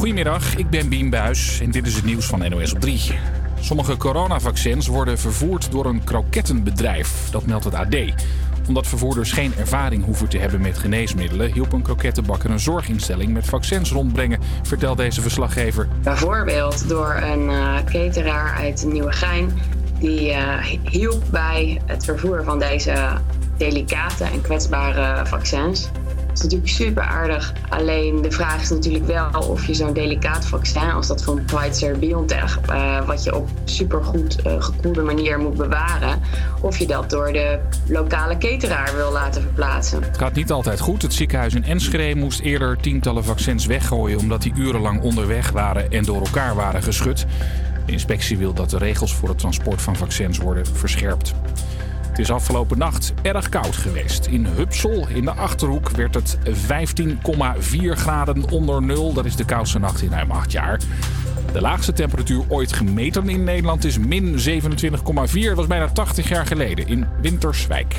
Goedemiddag, ik ben Bien Buis en dit is het nieuws van NOS op 3. Sommige coronavaccins worden vervoerd door een krokettenbedrijf. Dat meldt het AD. Omdat vervoerders geen ervaring hoeven te hebben met geneesmiddelen... hielp een krokettenbakker een zorginstelling met vaccins rondbrengen... vertelt deze verslaggever. Bijvoorbeeld door een uh, cateraar uit Nieuwegein... die uh, hielp bij het vervoer van deze delicate en kwetsbare vaccins is natuurlijk super aardig. Alleen de vraag is natuurlijk wel of je zo'n delicaat vaccin, als dat van Pfizer BioNTech, uh, wat je op supergoed uh, gekoelde manier moet bewaren, of je dat door de lokale cateraar wil laten verplaatsen. Het gaat niet altijd goed. Het ziekenhuis in Enschede moest eerder tientallen vaccins weggooien omdat die urenlang onderweg waren en door elkaar waren geschud. De inspectie wil dat de regels voor het transport van vaccins worden verscherpt. Het is afgelopen nacht erg koud geweest. In Hupsel, in de Achterhoek, werd het 15,4 graden onder nul. Dat is de koudste nacht in ruim acht jaar. De laagste temperatuur ooit gemeten in Nederland is min 27,4. Dat was bijna 80 jaar geleden in Winterswijk.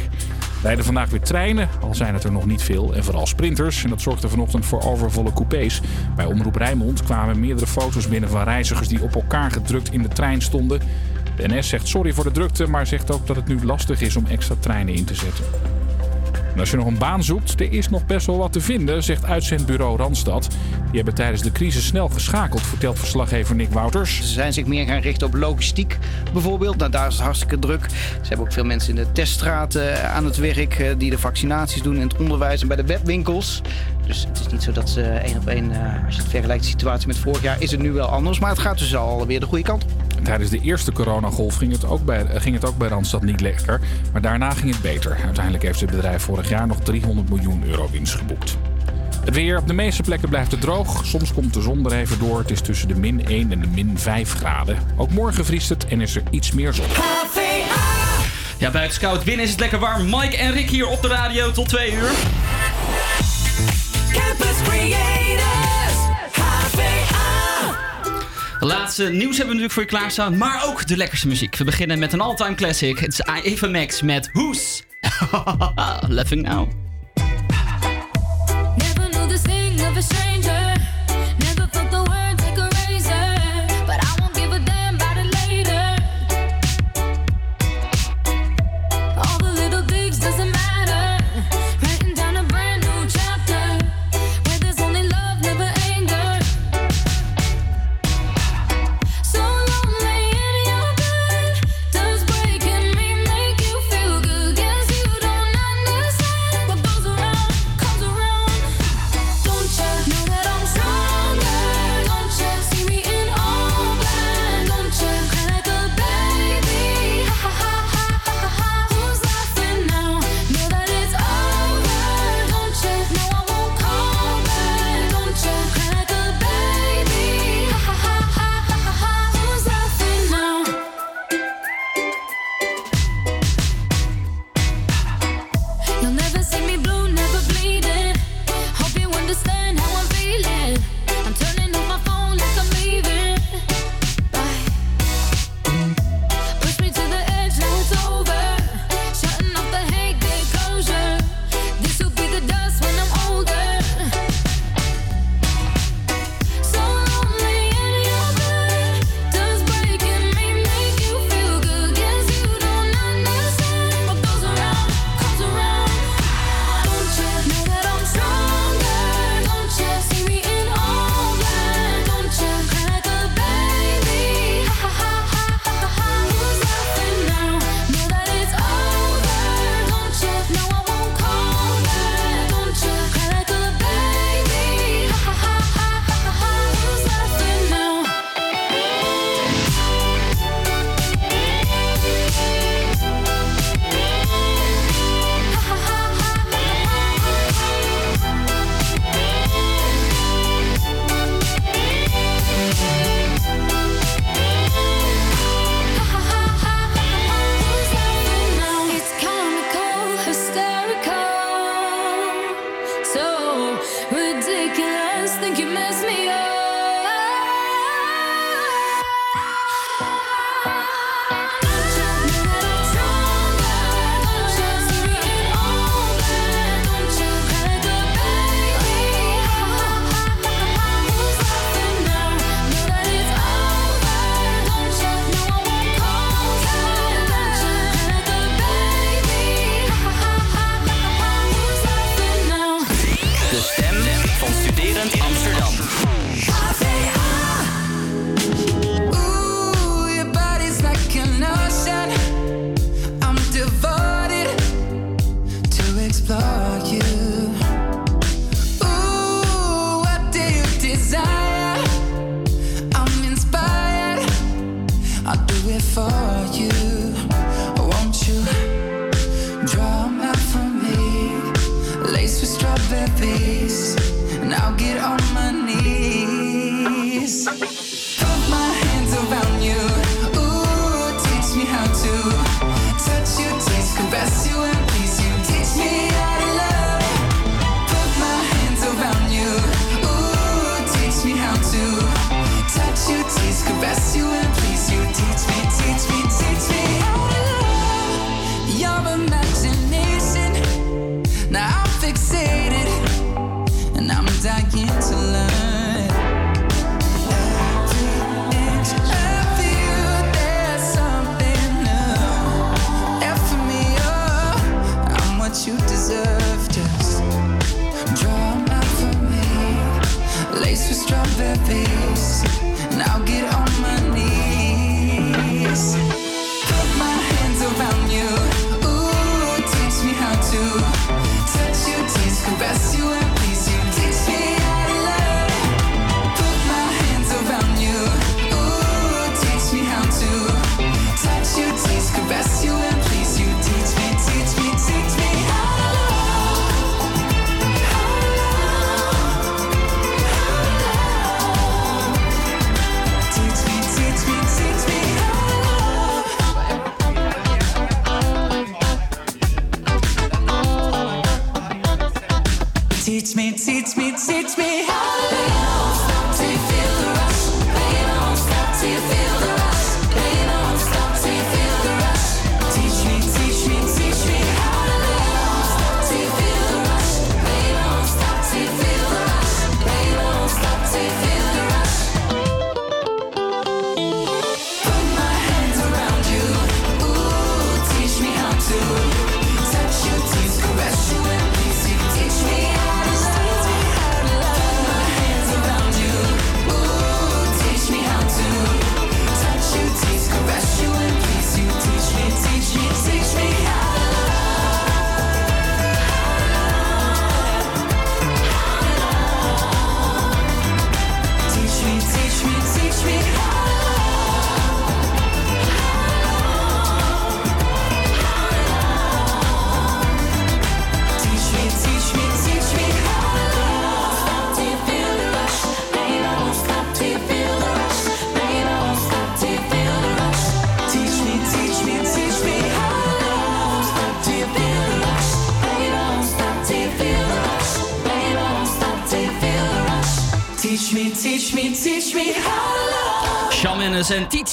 Rijden vandaag weer treinen, al zijn het er nog niet veel. En vooral sprinters. En dat zorgde vanochtend voor overvolle coupés. Bij Omroep Rijnmond kwamen meerdere foto's binnen van reizigers die op elkaar gedrukt in de trein stonden. De NS zegt sorry voor de drukte, maar zegt ook dat het nu lastig is om extra treinen in te zetten. En als je nog een baan zoekt, er is nog best wel wat te vinden, zegt uitzendbureau Randstad. Die hebben tijdens de crisis snel geschakeld, vertelt verslaggever Nick Wouters. Ze zijn zich meer gaan richten op logistiek bijvoorbeeld. Nou, daar is het hartstikke druk. Ze hebben ook veel mensen in de teststraten aan het werk eh, die de vaccinaties doen in het onderwijs en bij de webwinkels. Dus het is niet zo dat ze één op één, eh, als je het vergelijkt de situatie met vorig jaar, is het nu wel anders. Maar het gaat dus alweer de goede kant op. Tijdens de eerste coronagolf ging het, ook bij, ging het ook bij Randstad niet lekker. Maar daarna ging het beter. Uiteindelijk heeft het bedrijf vorig jaar nog 300 miljoen euro winst geboekt. Het weer op de meeste plekken blijft het droog. Soms komt de zon er even door. Het is tussen de min 1 en de min 5 graden. Ook morgen vriest het en is er iets meer zon. Ja, buiten scout winnen is het lekker warm. Mike en Rick hier op de radio tot 2 uur. Campus Creators. Laatste nieuws hebben we natuurlijk voor je klaarstaan, maar ook de lekkerste muziek. We beginnen met een all-time classic. Het is Eva Max met Who's. Laughing Now.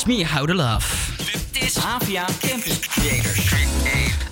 Me How to Love. Is Creators.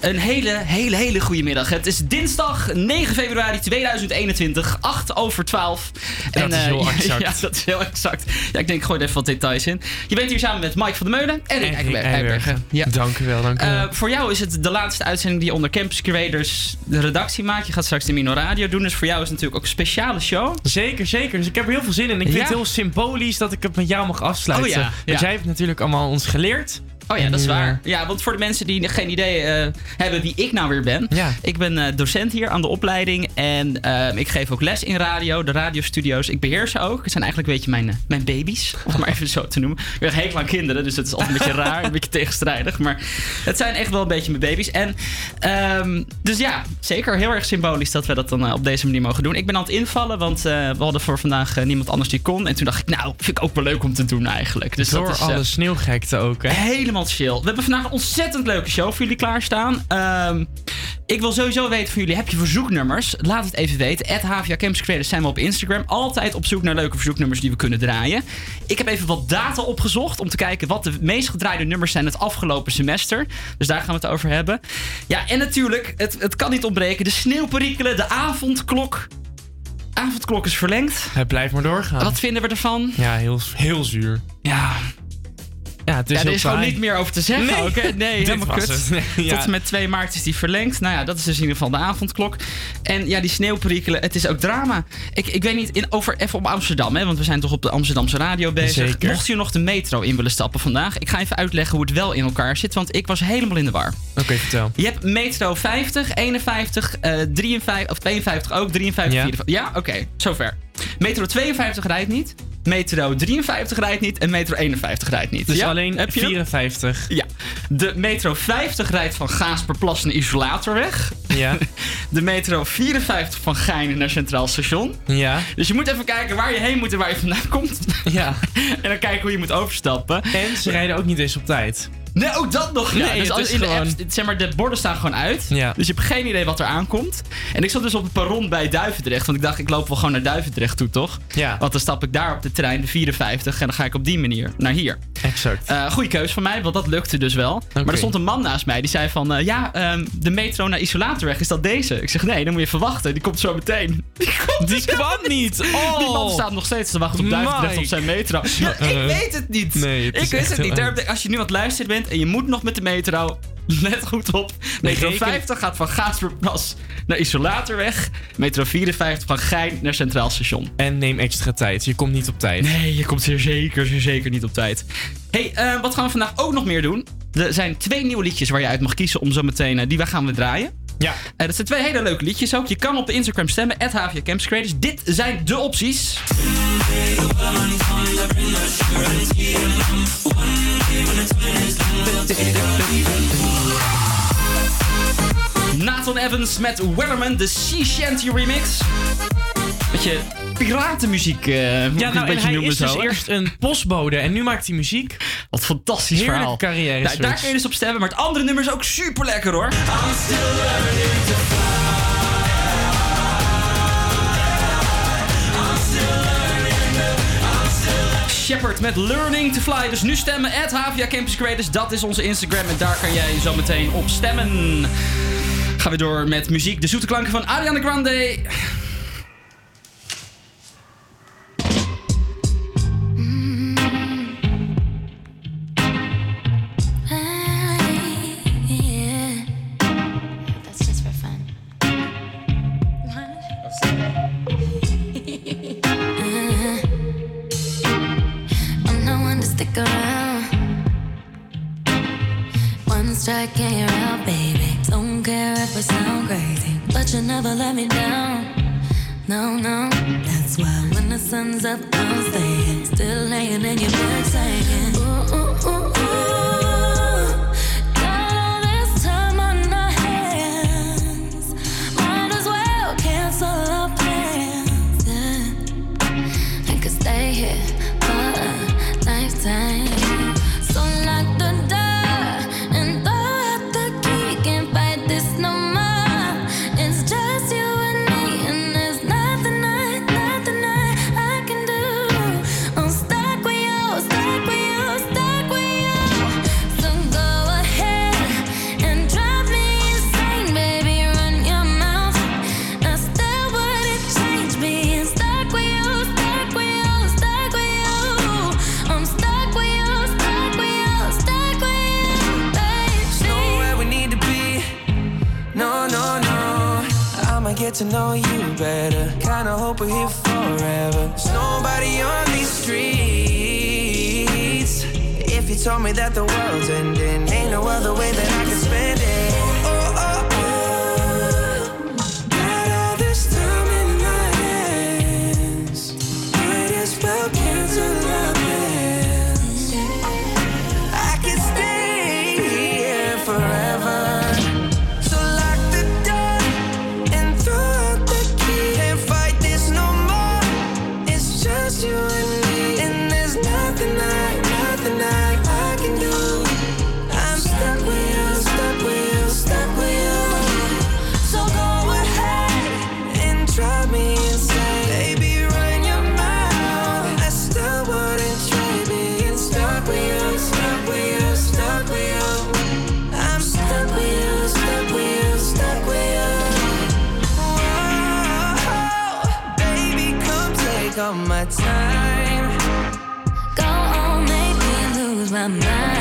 Een hele, hele, hele goede middag. Het is dinsdag 9 februari 2021, 8 over 12. Dat is eh, heel exact. Ja, dat is heel exact. Ja, ik denk, gooi er even wat details in. Je bent hier samen met Mike van der Meulen en Rick En Eikenberg. Eikenbergen. Ja. Dank u wel, dank u wel. Eh, voor jou is het de laatste uitzending die je onder Campus Creators de redactie maakt. Je gaat straks de Mino Radio doen. Dus voor jou is het natuurlijk ook een speciale show. Zeker, zeker. Dus ik heb er heel veel zin in. Ik vind het heel symbolisch dat ik het met jou mag afsluiten. Oh ja, Want jij hebt natuurlijk allemaal ons geleerd. Oh ja, dat is En, eh, waar. Ja, want voor de mensen die geen idee eh, hebben wie ik nou weer ben. Ja. Ik ben eh, docent hier aan de opleiding. En ik geef ook les in radio, de radiostudio's. Ik beheer ze ook. Het zijn eigenlijk een beetje mijn, mijn baby's. Om het maar even zo te noemen. Ik ben hekel aan kinderen, dus dat is altijd een beetje raar. Een beetje tegenstrijdig. Maar het zijn echt wel een beetje mijn baby's. En ehm, dus ja, zeker heel erg symbolisch dat we dat dan op deze manier mogen doen. Ik ben aan het invallen, want we hadden voor vandaag niemand anders die kon. En toen dacht ik, nou, vind ik ook wel leuk om te doen eigenlijk. Dus Door dat is, alle sneeuwgekte ook, hè? Helemaal chill. We hebben vandaag een ontzettend leuke show voor jullie klaarstaan. Ehm, ik wil sowieso weten van jullie, heb je verzoeknummers? Laat het even weten. At HVA Campus Creators zijn we op Instagram. Altijd op zoek naar leuke verzoeknummers die we kunnen draaien. Ik heb even wat data opgezocht om te kijken wat de meest gedraaide nummers zijn het afgelopen semester. Dus daar gaan we het over hebben. Ja, en natuurlijk, het, het kan niet ontbreken. De sneeuwperikelen, de avondklok. Avondklok is verlengd. Het blijft maar doorgaan. Wat vinden we ervan? Ja, heel, heel zuur. Ja, Ja, het is ja, er is gewoon niet meer over te zeggen Nee. Nee, helemaal kut. het. Nee, ja. Tot en met 2 maart is die verlengd. Nou ja, dat is dus in ieder geval de avondklok. En ja, die sneeuwperikelen, het is ook drama. Ik, ik weet niet, in, over even op Amsterdam, hè, want we zijn toch op de Amsterdamse radio bezig. Zeker. Mocht je nog de metro in willen stappen vandaag, ik ga even uitleggen hoe het wel in elkaar zit, want ik was helemaal in de war. Oké, vertel. Je hebt metro 50, 51, eh 53, of 52 ook, 53, Ja. 54. Ja, oké, zover. Metro 52 rijdt niet. Metro 53 rijdt niet en metro 51 rijdt niet. Dus Ja? alleen Heb je hem? 54. Ja. De metro 50 rijdt van Gaasperplas naar Isolatorweg. Ja, De metro 54 van Gein naar Centraal Station. ja, Dus je moet even kijken waar je heen moet en waar je vandaan komt. ja. en dan kijken hoe je moet overstappen. En ze rijden ook niet eens op tijd. Nee, ook dat nog. Ja, Nee, dus het is in de apps, zeg maar, de borden staan gewoon uit. Ja. Dus je hebt geen idee wat er aankomt. En ik zat dus op het perron bij Duivendrecht. Want ik dacht, ik loop wel gewoon naar Duivendrecht toe, toch? Ja, Want dan stap ik daar op de trein, de 54. En dan ga ik op die manier naar hier. exact. Eh goede keus van mij, want dat lukte dus wel. Maar er stond een man naast mij die zei van... eh, ja, ehm, de metro naar Isolatorweg, is dat deze? Ik zeg, nee, dan moet je even wachten. Die komt zo meteen. Die komt Die dus kwam niet! Oh! Die man staat nog steeds te wachten op Duivendrecht Mike. op zijn metro. Ja, ik weet het niet. Nee, het is ik wist het niet. Als je nu aan het luisteren bent en je moet nog met de metro... Let goed op. Metro reken- 50 gaat van Gaasperplas naar Isolatorweg. Metro 54 van Gein naar Centraal Station. En neem extra tijd. Je komt niet op tijd. Nee, je komt zeer zeker, zeer zeker niet op tijd. hey, eh, wat gaan we vandaag ook nog meer doen? Er zijn twee nieuwe liedjes waar je uit mag kiezen om zo meteen... eh, die we gaan we draaien. Ja. Eh, dat zijn twee hele leuke liedjes ook. Je kan op de Instagram stemmen, HVA Creators. Dit zijn de opties. Nathan Evans met Wellerman, de Sea Shanty remix. Beetje piratenmuziek, eh moet ik Ja, nou, een en beetje hij noemen is dus eerst een postbode en nu maakt hij muziek. Wat een fantastisch Heerlijke verhaal. carrière Nou, daar kun je dus op stemmen, maar het andere nummer is ook super lekker hoor. Shepard met Learning to Fly. Dus nu stemmen at Havia Campus Creators. Dat is onze Instagram en daar kan jij zo meteen op stemmen. Gaan we door met muziek. De zoete klanken van Ariana Grande. And you're out, baby. Don't care if I sound crazy, but you never let me down. No, no, that's why when the sun's up, I'm staying. Still laying in your bed saying, ooh, ooh, ooh, ooh. To know you better. Kinda hope we're here forever. There's nobody on these streets. If you told me that the world's ending, ain't no other way that my time. Go on, make me lose my mind.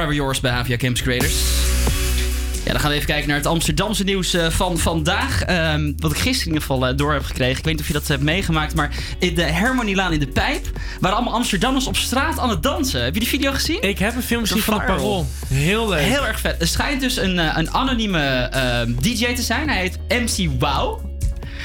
Forever Yours bij Havia Campus Creators. Ja, dan gaan we even kijken naar het Amsterdamse nieuws eh, van vandaag. Ehm, wat ik gisteren in ieder geval eh, door heb gekregen. Ik weet niet of je dat hebt meegemaakt. Maar in de Hermonielaan in de Pijp waren allemaal Amsterdammers op straat aan het dansen. Heb je die video gezien? Ik heb een film gezien van het. Parool. Heel leuk. Heel erg vet. Het schijnt dus een, eh, een anonieme ehm, DJ te zijn. Hij heet MC Wow.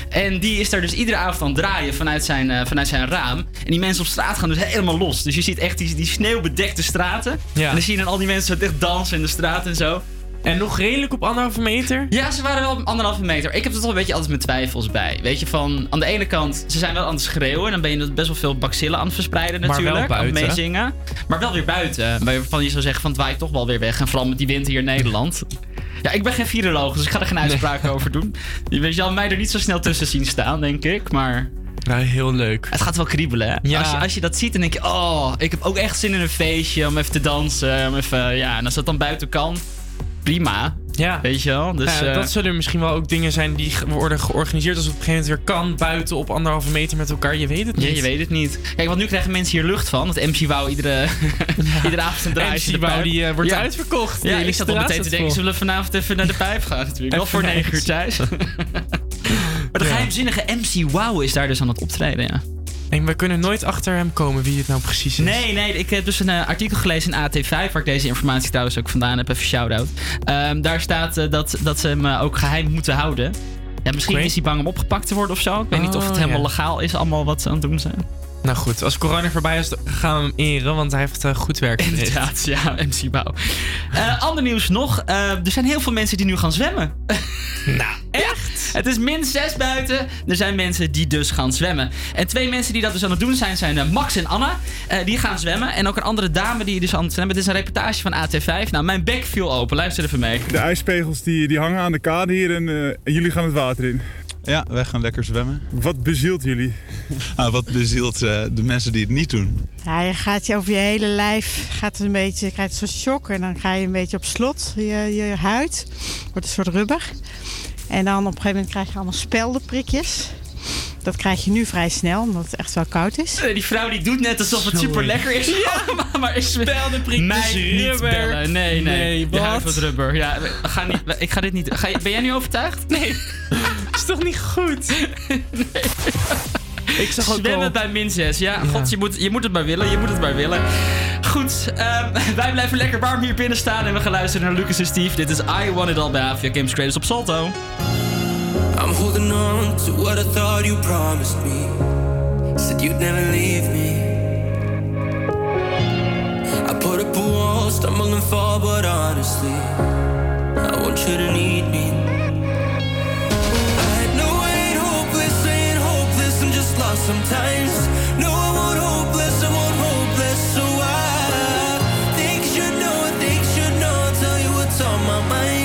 En die is daar dus iedere avond aan het draaien vanuit zijn, eh, vanuit zijn raam. En die mensen op straat gaan dus helemaal los. Dus je ziet echt die, die sneeuwbedekte straten. Ja. En dan zie je dan al die mensen echt dansen in de straat en zo. En nog redelijk op anderhalve meter. Ja, ze waren wel op anderhalve meter. Ik heb er toch een beetje altijd mijn twijfels bij. Weet je, van aan de ene kant, ze zijn wel aan het schreeuwen. En dan ben je best wel veel bacillen aan het verspreiden Maar wel natuurlijk. aan het buiten. meezingen. Maar wel weer buiten. Waarvan je zou zeggen van het waait toch wel weer weg. En vooral met die wind hier in Nederland. Ja, ik ben geen viroloog, dus ik ga er geen uitspraak over doen. Je zal mij er niet zo snel tussen zien staan, denk ik. Maar Nou, heel leuk. het gaat wel kriebelen, hè? Ja. Als, je, als je dat ziet, dan denk je... Oh, ik heb ook echt zin in een feestje om even te dansen. Om even, ja, en als dat dan buiten kan, prima. Ja. Weet je wel? Dus, Ja, eh, dat zullen misschien wel ook dingen zijn die worden georganiseerd als het op een gegeven moment weer kan. Buiten op anderhalve meter met elkaar. Je weet het niet. Ja, je weet het niet. Kijk, want nu krijgen mensen hier lucht van. Want MC Wou iedere, iedere avond een draai MC die, eh, wordt uitverkocht. Ja, ik zat al meteen te denken, zullen we vanavond even naar de pijp gaan natuurlijk. Wel voor negen uur thuis. maar de geheimzinnige MC Wow is daar dus aan het optreden, ja. En we kunnen nooit achter hem komen wie het nou precies is. Nee, nee, ik heb dus een eh, artikel gelezen in AT5, waar ik deze informatie trouwens ook vandaan heb. Even shout-out. Ehm, daar staat eh, dat, dat ze hem eh, ook geheim moeten houden. Ja, misschien is hij bang om opgepakt te worden of zo. Ik weet niet of het Oh, helemaal ja. legaal is, allemaal wat ze aan het doen zijn. Nou goed, als corona voorbij is, gaan we hem eren, want hij heeft goed werk verricht. Inderdaad, ja, MC Bouw. Ander nieuws nog. er zijn heel veel mensen die nu gaan zwemmen. Nou, echt? Het is min 6 buiten. Er zijn mensen die dus gaan zwemmen. En twee mensen die dat dus aan het doen zijn, zijn eh, Max en Anna. Eh, die gaan zwemmen. En ook een andere dame die dus aan het zwemmen. Dit is een reportage van AT5. Nou, mijn bek viel open. Luister even mee. De ijspegels die, die hangen aan de kade hier en, eh, en jullie gaan het water in. Ja, wij gaan lekker zwemmen. Wat bezielt jullie? Ah, wat bezielt eh, de mensen die het niet doen? Ja, je gaat je over je hele lijf, gaat een beetje, je krijgt zo'n shock en dan ga je een beetje op slot. Je, je huid wordt een soort rubber. En dan op een gegeven moment krijg je allemaal speldenprikjes. Dat krijg je nu vrij snel, omdat het echt wel koud is. Eh, Die vrouw die doet net alsof het Sorry. super lekker is. maar, maar is Speldenprikjes, mij niet rubber. bellen. Nee, nee. Nee, Je wat? rubber. Ja, gaan niet, ik ga dit niet. Ga je, ben jij nu overtuigd? Nee. is toch niet goed? Ik zag ook Zwemmen al... bij min 6. Ja, god, je moet, je moet het maar willen. Je moet het maar willen. Goed, ehm, wij blijven lekker warm hier binnen staan en we gaan luisteren naar Lucas en Steve. Dit is I Want It All bij Avia Games Creators op Salto. I'm holding on to what I thought you promised me. Said you'd never leave me. I put up a wall, stumble and fall, but honestly, I want you to need me. Lost sometimes. No, I won't hopeless, I won't hopeless, so I think you should know, I think you should know, I'll tell you what's on my mind,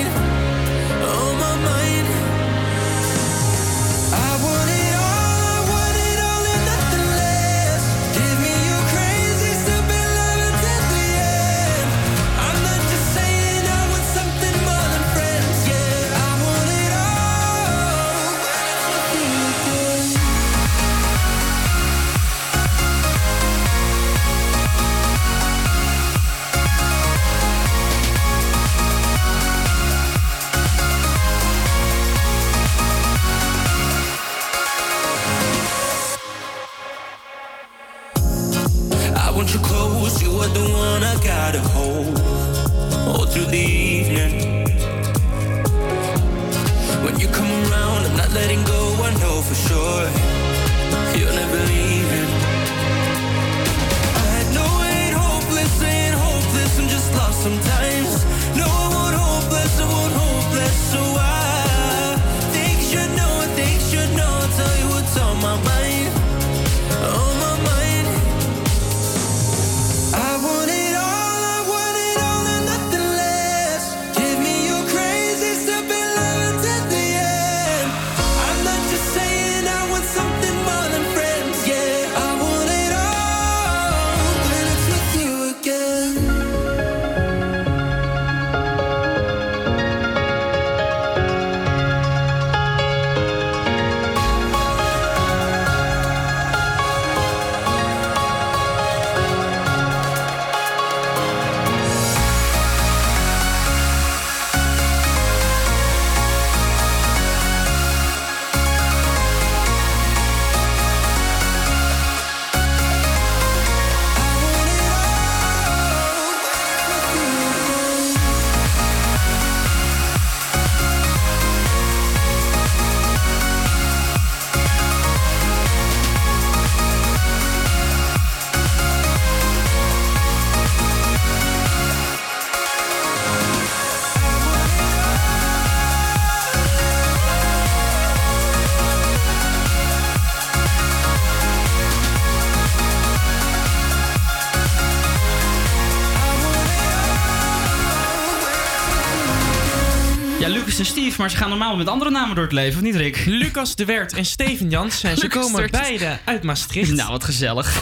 Maar ze gaan normaal met andere namen door het leven, of niet Rick? Lucas de Wert en Steven Jansen. Ze Lucas komen beide uit Maastricht. Nou, wat gezellig.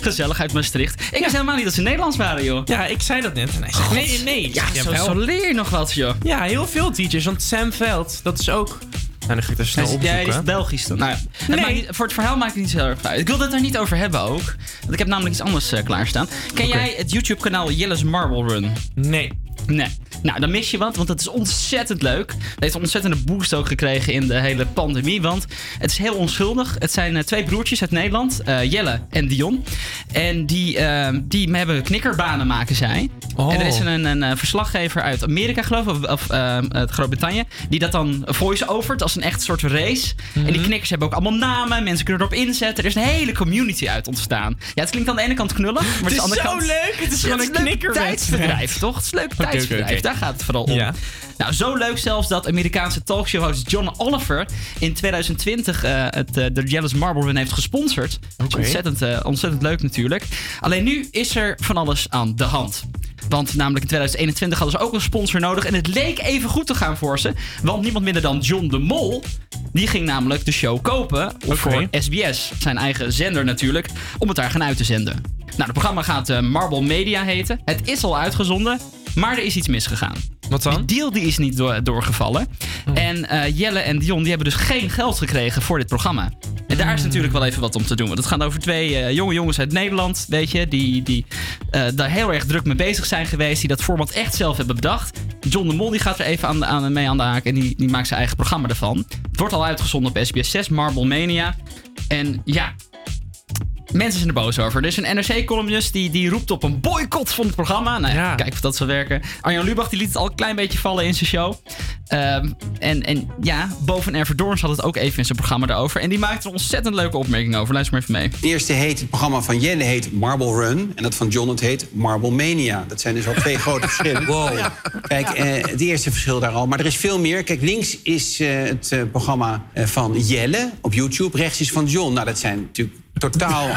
gezellig uit Maastricht. Ik wist helemaal niet dat ze Nederlands waren, joh. Ja, ik zei dat net. En hij zegt nee, nee, nee. Ja, zo, leer je nog wat, joh. Ja, heel veel DJ's. Want Sam Veld, dat is ook... Nou, dan ga ik dat snel opzoeken. jij is Belgisch dan. Nou, ja, het Nee. niet- voor het verhaal maakt het niet zo heel erg uit. Ik wilde het daar niet over hebben ook. Want ik heb namelijk iets anders eh, klaarstaan. Ken jij het YouTube-kanaal Jelle's Marble Run? Nee. Nee. Nou, dan mis je wat, want het is ontzettend leuk. Het heeft een ontzettende boost ook gekregen in de hele pandemie. Want het is heel onschuldig. Het zijn eh, twee broertjes uit Nederland, eh, Jelle en Dion. En die, eh, die hebben knikkerbanen, maken zij. Oh. En er is een, een, eh, verslaggever uit Amerika, geloof ik, of, of eh, uit Groot-Brittannië, die dat dan voice-overt als een echt soort race. En Mhm. die knikkers hebben ook allemaal namen, mensen kunnen erop inzetten. Er is een hele community uit ontstaan. Ja, het klinkt aan de ene kant knullig, maar Het is aan de zo andere kant... leuk. Het is gewoon een tijdsbedrijf, toch? Het is een leuk tijdsbedrijf. Daar gaat het vooral om. Ja. Nou, zo leuk zelfs dat Amerikaanse talkshow-host John Oliver in 2020 eh, het, eh, de Jealous Marble Run heeft gesponsord. Dat is ontzettend, eh, ontzettend leuk natuurlijk. Alleen nu is er van alles aan de hand. Want namelijk in 2021 hadden ze ook een sponsor nodig. En het leek even goed te gaan voor ze. Want niemand minder dan John de Mol. Die ging namelijk de show kopen voor SBS. Zijn eigen zender natuurlijk. Om het daar gaan uit te zenden. Nou, het programma gaat Marble Media heten. Het is al uitgezonden. Maar er is iets misgegaan. Wat dan? Die deal die is niet door- doorgevallen. En eh, Jelle en Dion die hebben dus geen geld gekregen voor dit programma. En daar is natuurlijk wel even wat om te doen. Want het gaat over twee eh, jonge jongens uit Nederland, weet je, die, die eh, daar heel erg druk mee bezig zijn geweest. Die dat format echt zelf hebben bedacht. John de Mol die gaat er even aan, de- aan, mee aan de haak en die, die maakt zijn eigen programma ervan. Het wordt al uitgezonden op SBS 6, Marble Mania. En ja, Mensen zijn er boos over. Er is een NRC-columnist die, die roept op een boycott van het programma. Nou ja, kijk of dat zal werken. Arjan Lubach die liet het al een klein beetje vallen in zijn show. Ehm, en, en ja, boven Erver Doorns had het ook even in zijn programma daarover. En die maakte er een ontzettend leuke opmerking over. Luister maar even mee. Het eerste heet, het programma van Jelle heet Marble Run. En dat van John het heet Marble Mania. Dat zijn dus al twee grote verschillen. Wow. Kijk, eh, het eerste verschil daar al. Maar er is veel meer. Kijk, links is eh, het eh, programma eh, van Jelle op YouTube. Rechts is van John. Nou, dat zijn natuurlijk totaal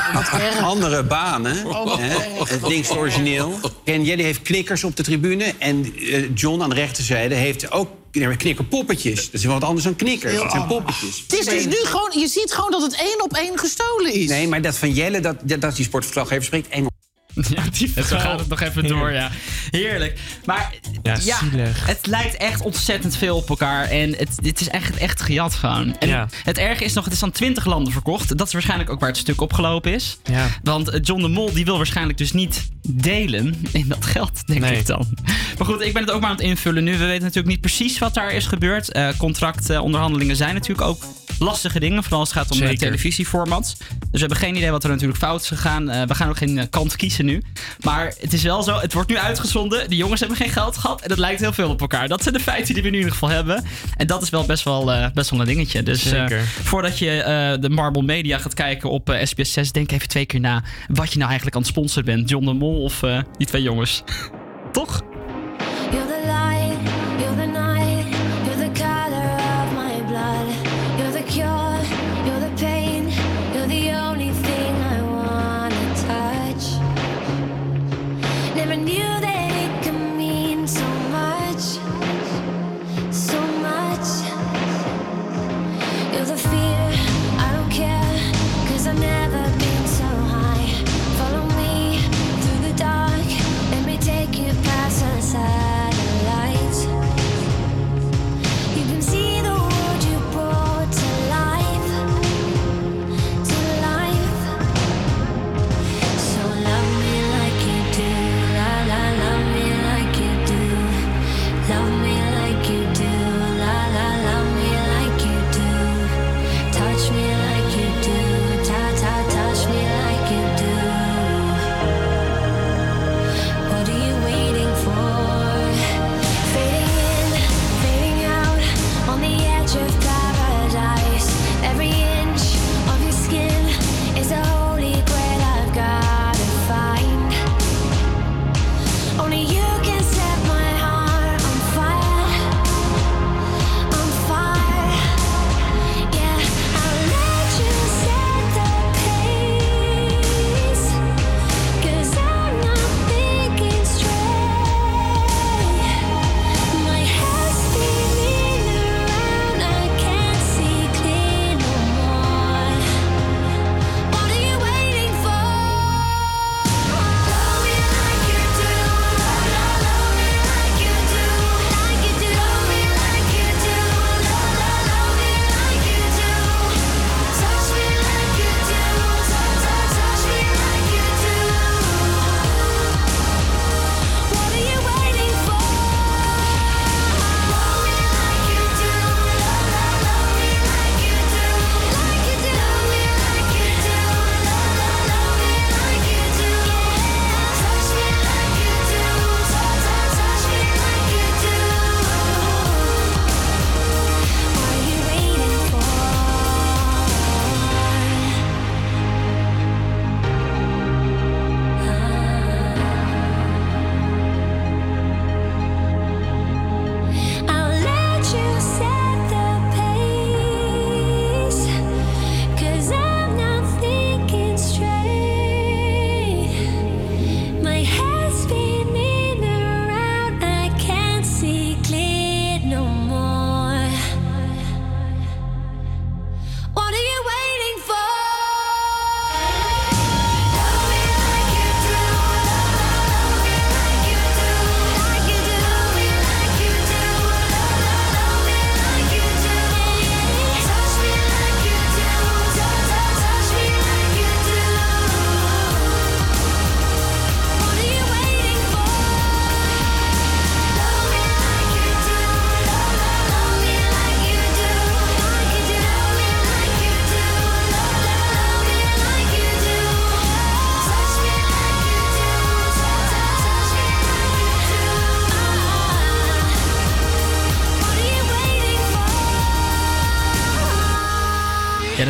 andere banen. Oh. Het links origineel. En Jelle heeft knikkers op de tribune. En eh, John aan de rechterzijde heeft ook knikkerpoppetjes. Dat is wel wat anders dan knikkers. Dat zijn poppetjes. Het is dus nu gewoon, je ziet gewoon dat het één op één gestolen is. Nee, maar dat van Jelle, dat, dat, dat die sportverslaggever spreekt Engels. Ja, die Het gaat het nog even door, ja. Heerlijk. Maar ja, zielig. het lijkt echt ontzettend veel op elkaar. En het, het is echt, echt gejat gewoon. En Ja. het erge is nog, het is aan 20 landen verkocht. Dat is waarschijnlijk ook waar het stuk opgelopen is. Ja. Want eh, John de Mol die wil waarschijnlijk dus niet delen in dat geld, denk Nee. ik dan. Maar goed, ik ben het ook maar aan het invullen nu. We weten natuurlijk niet precies wat daar is gebeurd. Eh contractonderhandelingen zijn natuurlijk ook lastige dingen. Vooral als het gaat om eh, Zeker. televisieformats. Dus we hebben geen idee wat er natuurlijk fout is gegaan. Eh, we gaan ook geen eh, kant kiezen nu. Maar het is wel zo, het wordt nu uitgezonden. De jongens hebben geen geld gehad. En het lijkt heel veel op elkaar. Dat zijn de feiten die we nu in ieder geval hebben. En dat is wel best wel, eh, best wel een dingetje. Dus eh, Zeker. voordat je eh, de Marble Media gaat kijken op eh, SBS 6, denk even twee keer na wat je nou eigenlijk aan het sponsoren bent. John de Mol of eh, die twee jongens. Toch?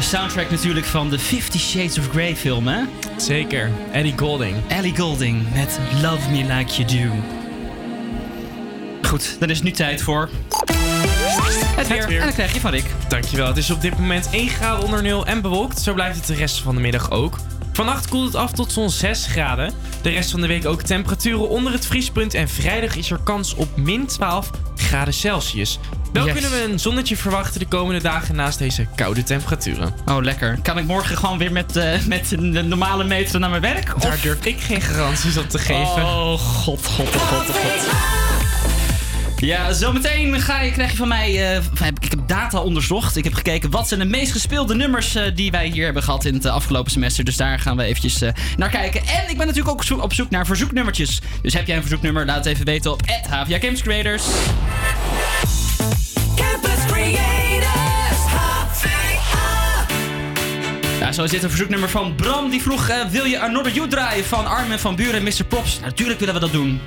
Soundtrack natuurlijk van de Fifty Shades of Grey film, hè? Zeker. Ellie Golding. Ellie Golding met Love Me Like You Do. Goed, dan is het nu tijd voor... Het weer. En dan krijg je van Rick. Dankjewel. Het is op dit moment 1 graden onder nul en bewolkt. Zo blijft het de rest van de middag ook. Vannacht koelt het af tot zo'n 6 graden. De rest van de week ook temperaturen onder het vriespunt. En vrijdag is er kans op min 12 graden Celsius. Wel Yes. kunnen we een zonnetje verwachten de komende dagen naast deze koude temperaturen. Oh, lekker. Kan ik morgen gewoon weer met, eh, met de normale metro naar mijn werk? Of- Daar durf ik geen garanties op te geven. Oh, god, god, god, god. Ja, zometeen ga je, krijg je van mij... heb ik, heb data onderzocht. Ik heb gekeken wat zijn de meest gespeelde nummers eh, die wij hier hebben gehad in het afgelopen semester. Dus daar gaan we eventjes naar kijken. En ik ben natuurlijk ook op zoek naar verzoeknummertjes. Dus heb jij een verzoeknummer, laat het even weten op HVA Games Creators. Zo is dit een verzoeknummer van Bram. Die vroeg, eh, wil je Another You draaien van Armin van Buren en Mr. Props? Natuurlijk willen we dat doen.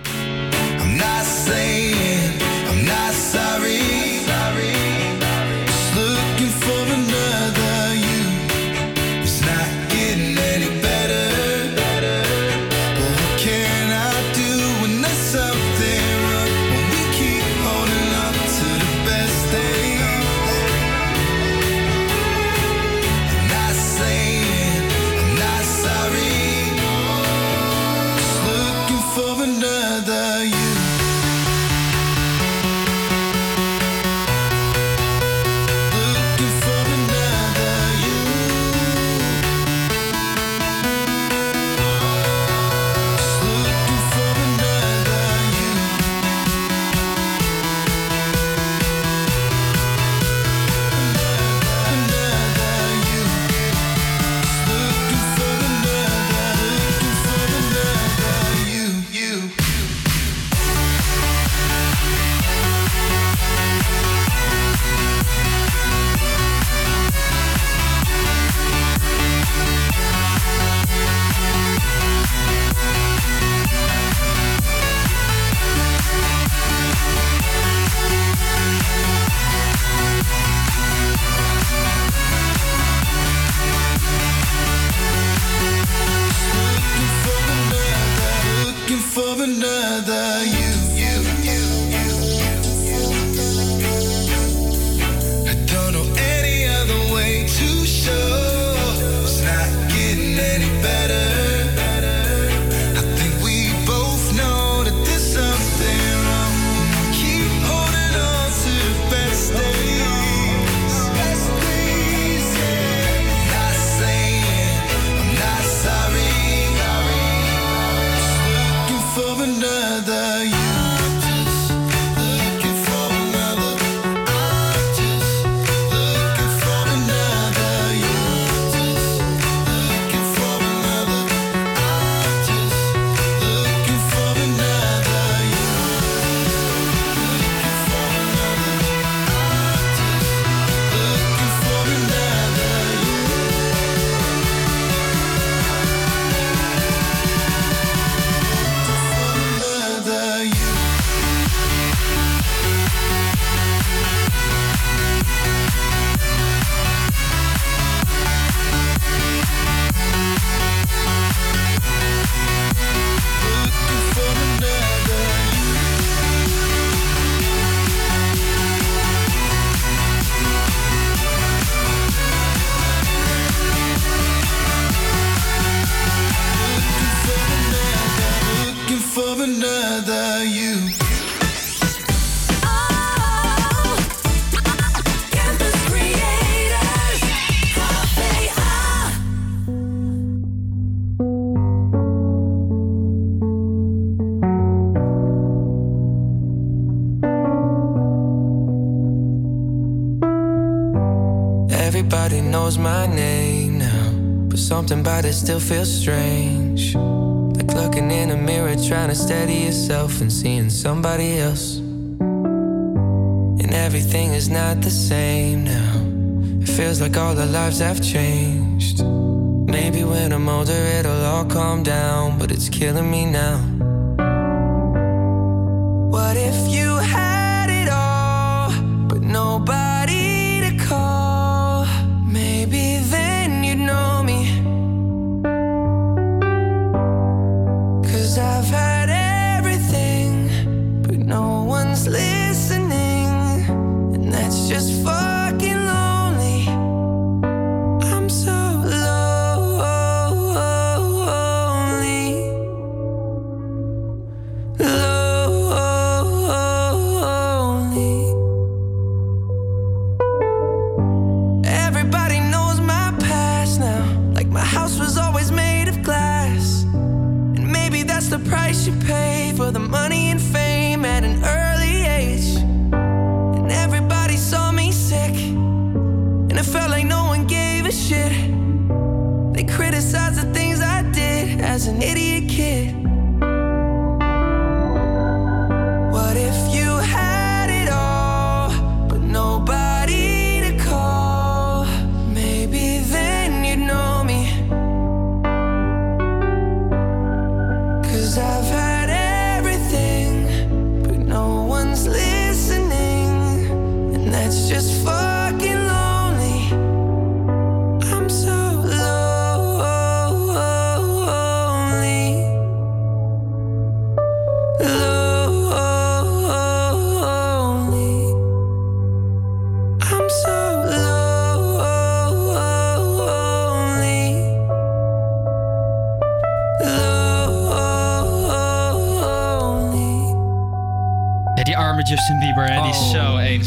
About it still feels strange. Like looking in a mirror, trying to steady yourself and seeing somebody else. And everything is not the same now. It feels like all our lives have changed. Maybe when I'm older, it'll all calm down, but it's killing me now.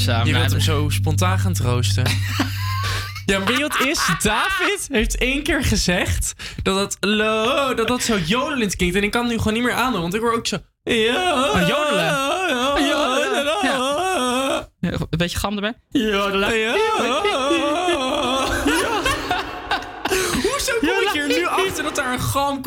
Je Nou, wilt hem zo spontaan gaan troosten. Ja, maar weet je wat is? David heeft één keer gezegd dat dat, lo, dat dat zo jodelend klinkt. En ik kan het nu gewoon niet meer aandoen, want ik hoor ook zo... Ja, Oh, Jodelen. ja. Ja, Een beetje gam erbij. Jodelen. Ja.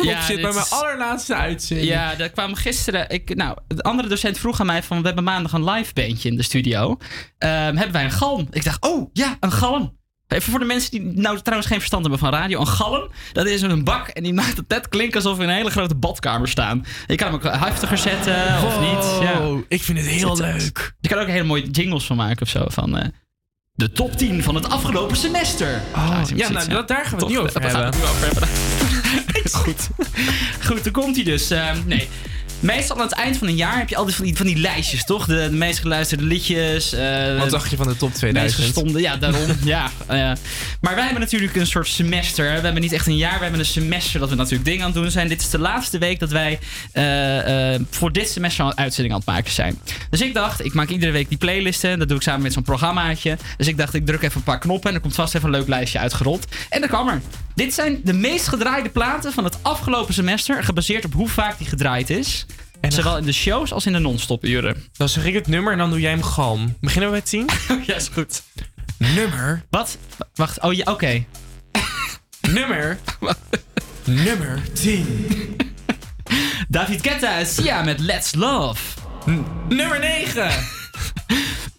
Ja, zit bij mijn allerlaatste uitzending? Ja, daar kwam gisteren. Ik, nou, de andere docent vroeg aan mij van: we hebben maandag een live bandje in de studio. Ehm, hebben wij een galm? Ik dacht, oh ja, een galm. Even voor de mensen die nou trouwens geen verstand hebben van radio. Een galm, dat is een bak en die maakt het net klinken alsof we in een hele grote badkamer staan. Je kan hem ook heftiger zetten of niet. Ja. Ik vind het heel leuk. Je kan er ook hele mooie jingles van maken of zo. Van eh, de top 10 van het afgelopen semester. Oh, zie- ja, nou, dat- daar gaan we het nu over daar gaan we hebben. het nu over hebben. Goed. Goed, dan komt hij dus. Eh, nee. Meestal aan het eind van een jaar heb je altijd van die, van die lijstjes, toch? De, de meest geluisterde liedjes. eh, Wat dacht je van de top meest 2000? gestonden, ja, daarom. ja, eh, maar wij hebben natuurlijk een soort semester. We hebben niet echt een jaar, we hebben een semester dat we natuurlijk dingen aan het doen zijn. Dit is de laatste week dat wij eh, voor dit semester een uitzending aan het maken zijn. Dus ik dacht, ik maak iedere week die playlisten. Dat doe ik samen met zo'n programmaatje. Dus ik dacht, ik druk even een paar knoppen en er komt vast even een leuk lijstje uitgerold. En dat kwam er. Dit zijn de meest gedraaide platen van het afgelopen semester, gebaseerd op hoe vaak die gedraaid is. Zowel in de shows als in de non-stop uren. Dan zeg ik het nummer en dan doe jij hem galm. Beginnen we met 10? ja, is goed. Nummer. Wat? Wacht, oh ja, oké. Nummer. Nummer 10. David Guetta en Sia met Let's Love. Nummer 9.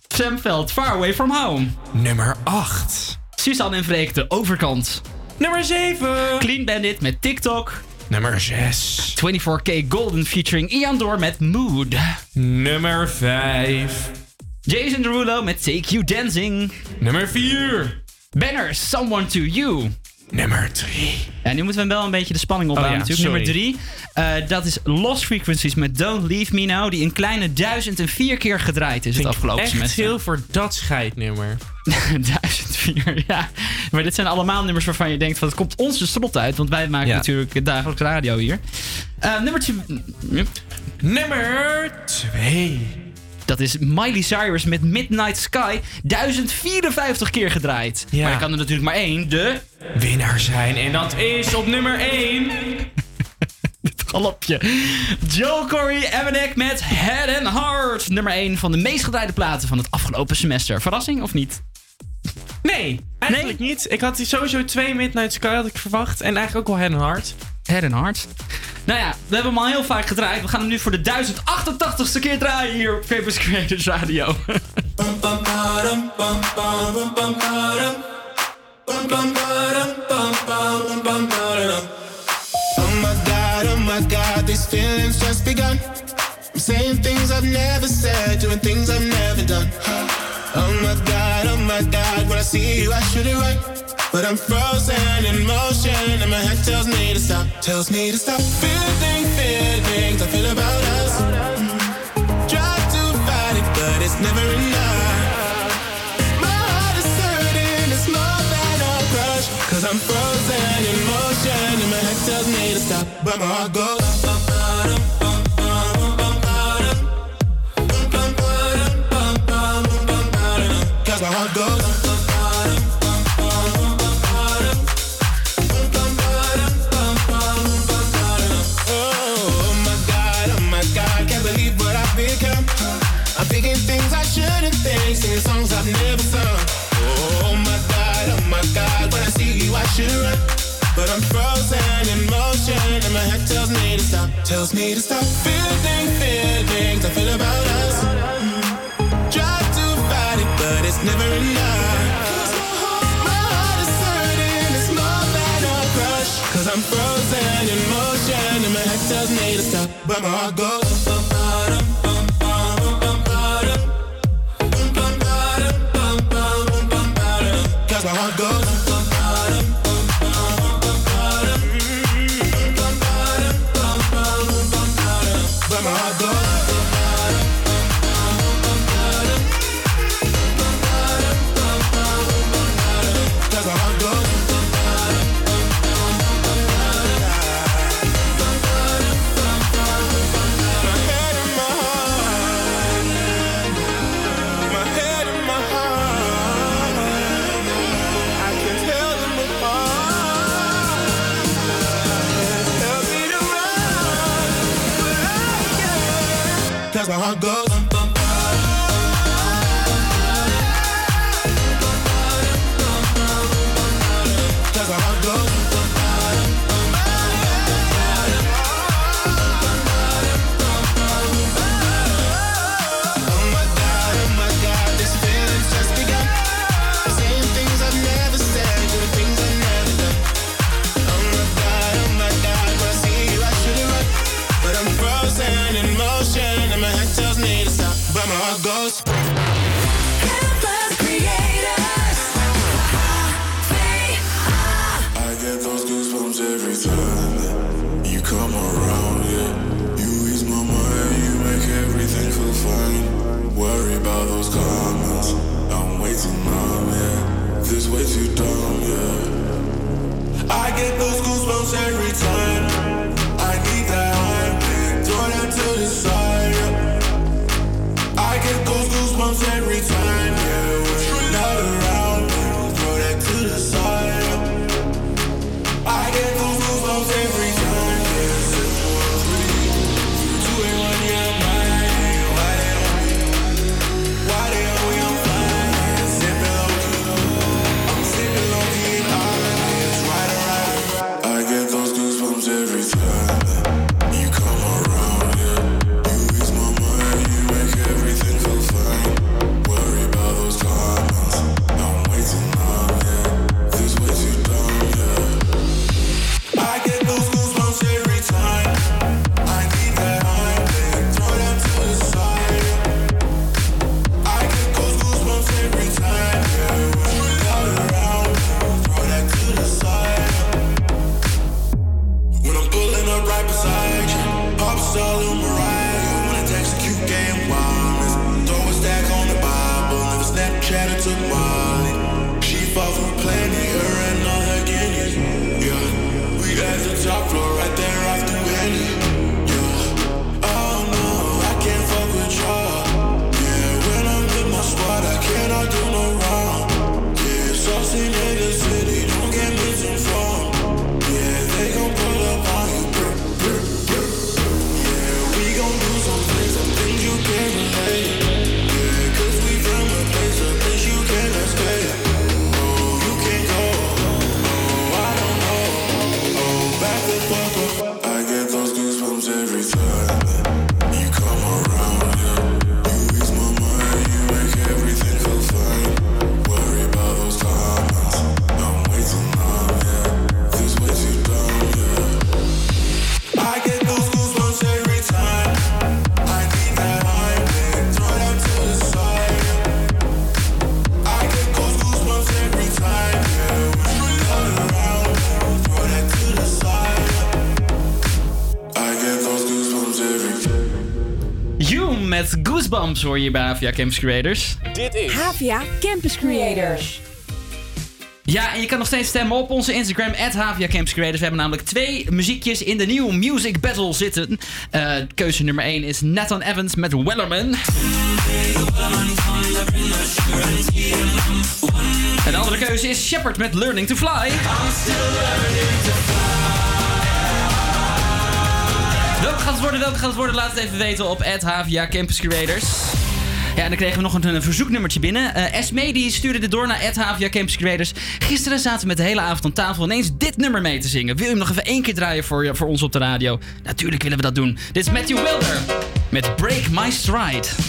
Sam Veld, Far Away From Home. Nummer 8. Suzanne en Freek, De Overkant. Nummer 7. Clean Bandit met TikTok. Nummer 6. 24K Golden featuring Ian Door met Mood. Nummer 5. Jason Derulo met Take You Dancing. Nummer 4. Banner, Someone To You. Nummer 3. Ja, nu moeten we wel een beetje de spanning Oh opbouwen ja, natuurlijk. sorry. Nummer 3, dat is Lost Frequencies met Don't Leave Me Now. Die een kleine duizend en vier keer gedraaid is het afgelopen Echt semester. veel voor dat scheidnummer. 1004, ja. Maar dit zijn allemaal nummers waarvan je denkt van het komt ons de strot uit. Want wij maken Ja. natuurlijk dagelijks radio hier. Eh nummer 2. Nummer 2. Dat is Miley Cyrus met Midnight Sky. 1054 keer gedraaid. Ja. Maar je kan er natuurlijk maar één. De Winnaar zijn. En dat is op nummer 1. galopje. Joe Corey Emanek met Head and Heart. Nummer 1 van de meest gedraaide platen van het afgelopen semester. Verrassing of niet? Nee, eigenlijk niet. Ik had sowieso twee Midnight Sky had ik verwacht. En eigenlijk ook wel Head and Heart. Head and Heart. Nou ja, we hebben hem al heel vaak gedraaid. We gaan hem nu voor de 1088ste keer draaien hier op Campus Creators Radio. Oh my god, oh my god, these feelings just begun. I'm saying things I've never said, doing things I've never done. Oh my god, oh my god, when I see you, I should. But I'm frozen in motion, and my tells me to stop. Tells me to stop feeling, feelings I feel about us. Try to fight it, but it's never enough. Cause I'm frozen in motion and my head tells me to stop, but my heart goes. My I'm Thinking things I shouldn't singing songs I've never sung. should run, but I'm frozen in motion, and my head tells me to stop. Tells me to stop feeling feelings I feel about us. Try to fight it, but it's never enough. Cause I'm frozen in motion and my head tells me to stop But my heart goes I go Goosebumps hoor je bij Havia Campus Creators. Dit is Havia Campus Creators. Ja, en je kan nog steeds stemmen op onze Instagram, Havia Campus Creators. We hebben namelijk twee muziekjes in de nieuwe Music Battle zitten. Eh, keuze nummer 1 is Nathan Evans met Wellerman. En de andere keuze is Shepard met Learning to Fly. I'm still learning to fly. welke gaat het worden? Welke gaat worden? Laat het even weten op Havia Campus Creators. Ja, en dan kregen we nog een, een verzoeknummertje binnen. Eh, uh, Esme die stuurde dit door naar Ed Havia Campus Creators. Gisteren zaten we met de hele avond aan tafel ineens dit nummer mee te zingen. Wil je hem nog even één keer draaien voor, je, voor ons op de radio? Natuurlijk willen we dat doen. Dit is Matthew Wilder met Break My Stride.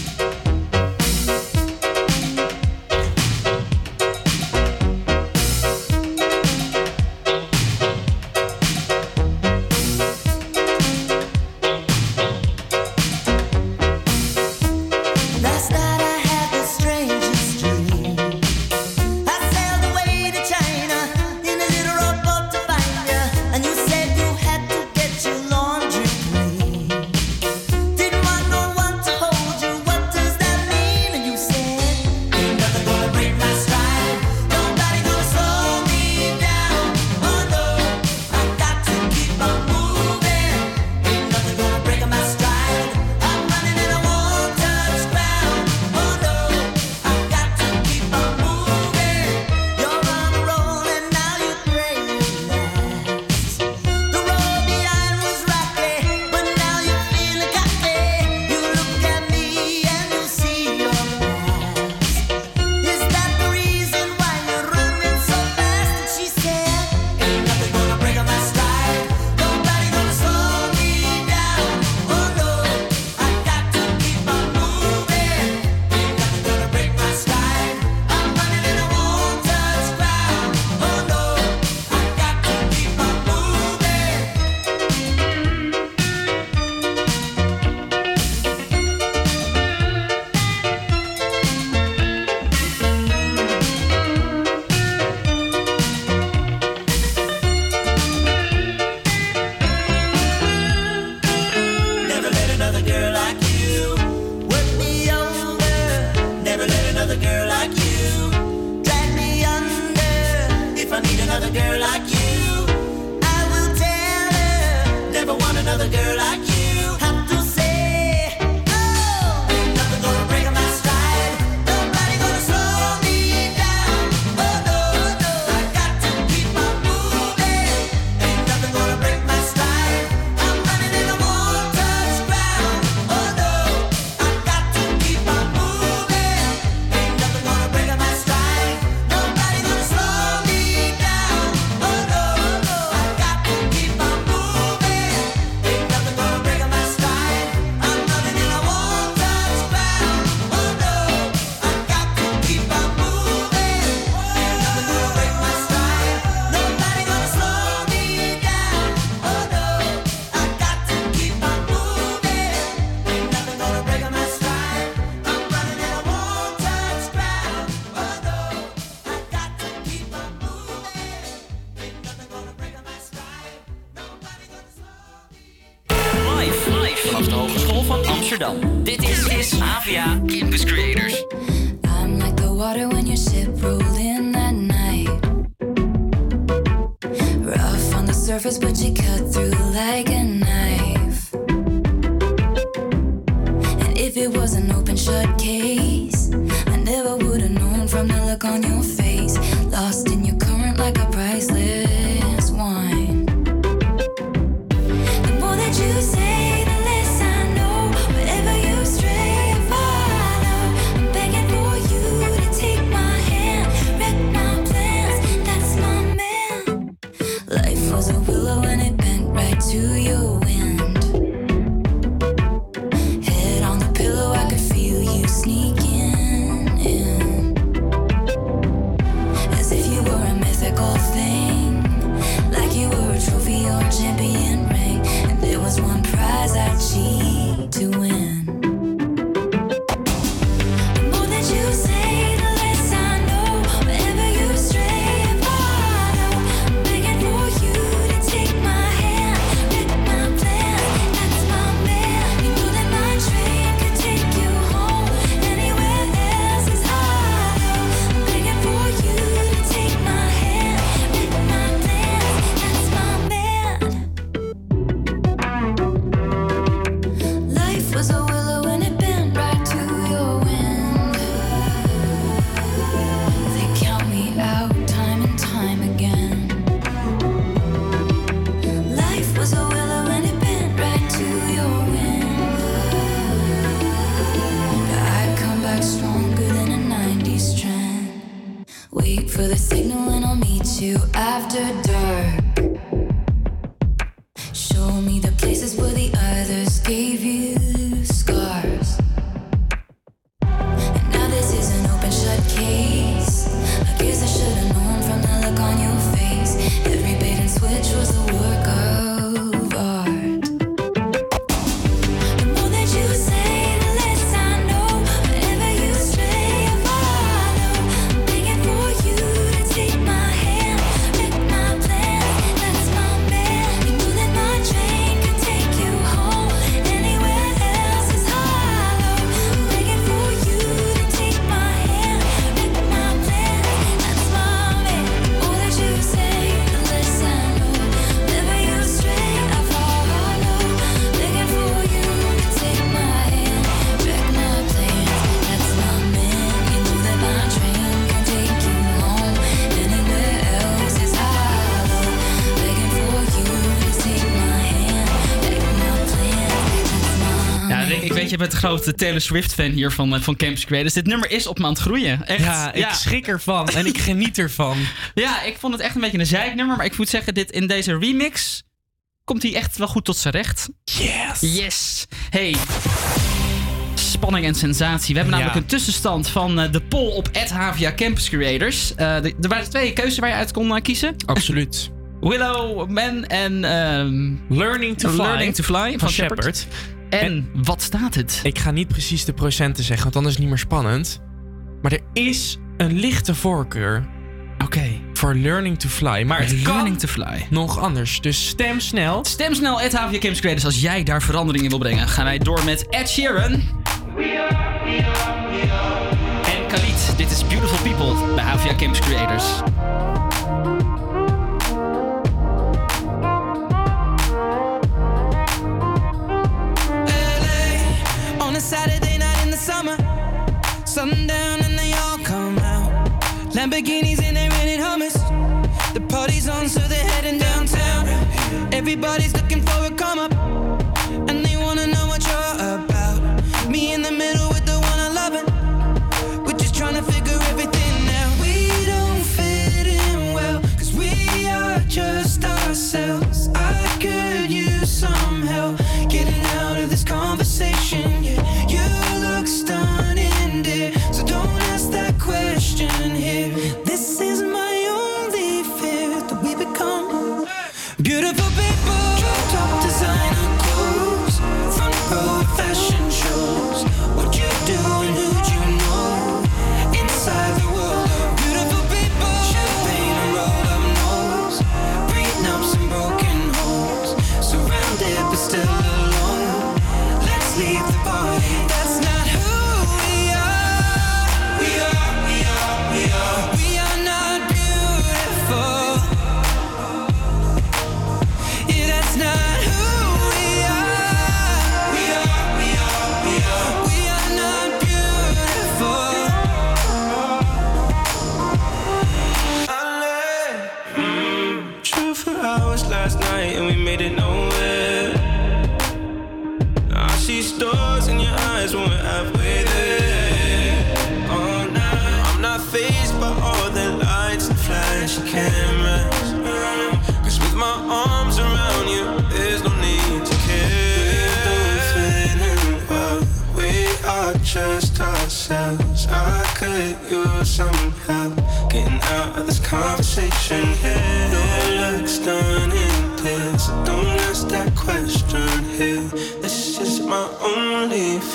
de Taylor Swift-fan hier van, eh, van Campus Creators. Dit nummer is op maand groeien. Echt. Ja, ik schrik ervan en ik geniet ervan. Ja, ik vond het echt een beetje een zeiknummer. Maar ik moet zeggen, dit in deze remix komt hij echt wel goed tot zijn recht. Yes! Yes! Hey spanning en sensatie. We hebben namelijk een tussenstand van eh, de poll op Havia Campus Creators. Eh, er waren twee keuzes waar je uit kon kiezen. Absoluut. Willow Man en ehm, Learning to Fly, van. Shepard. En, wat staat het? Ik ga niet precies de procenten zeggen, want dan is het niet meer spannend. Maar er is een lichte voorkeur. Oké. Voor Learning to Fly. Maar learning to fly. nog anders. Dus stem snel. Stem snel, at Camps Creators. Als jij daar verandering in wil brengen, gaan wij door met Ed Sheeran. We are, we are, we are. En Khalid, dit is Beautiful People bij Havia Camps Creators. Lamborghinis and they're renting hummus. The party's on, so they're heading downtown. Everybody's.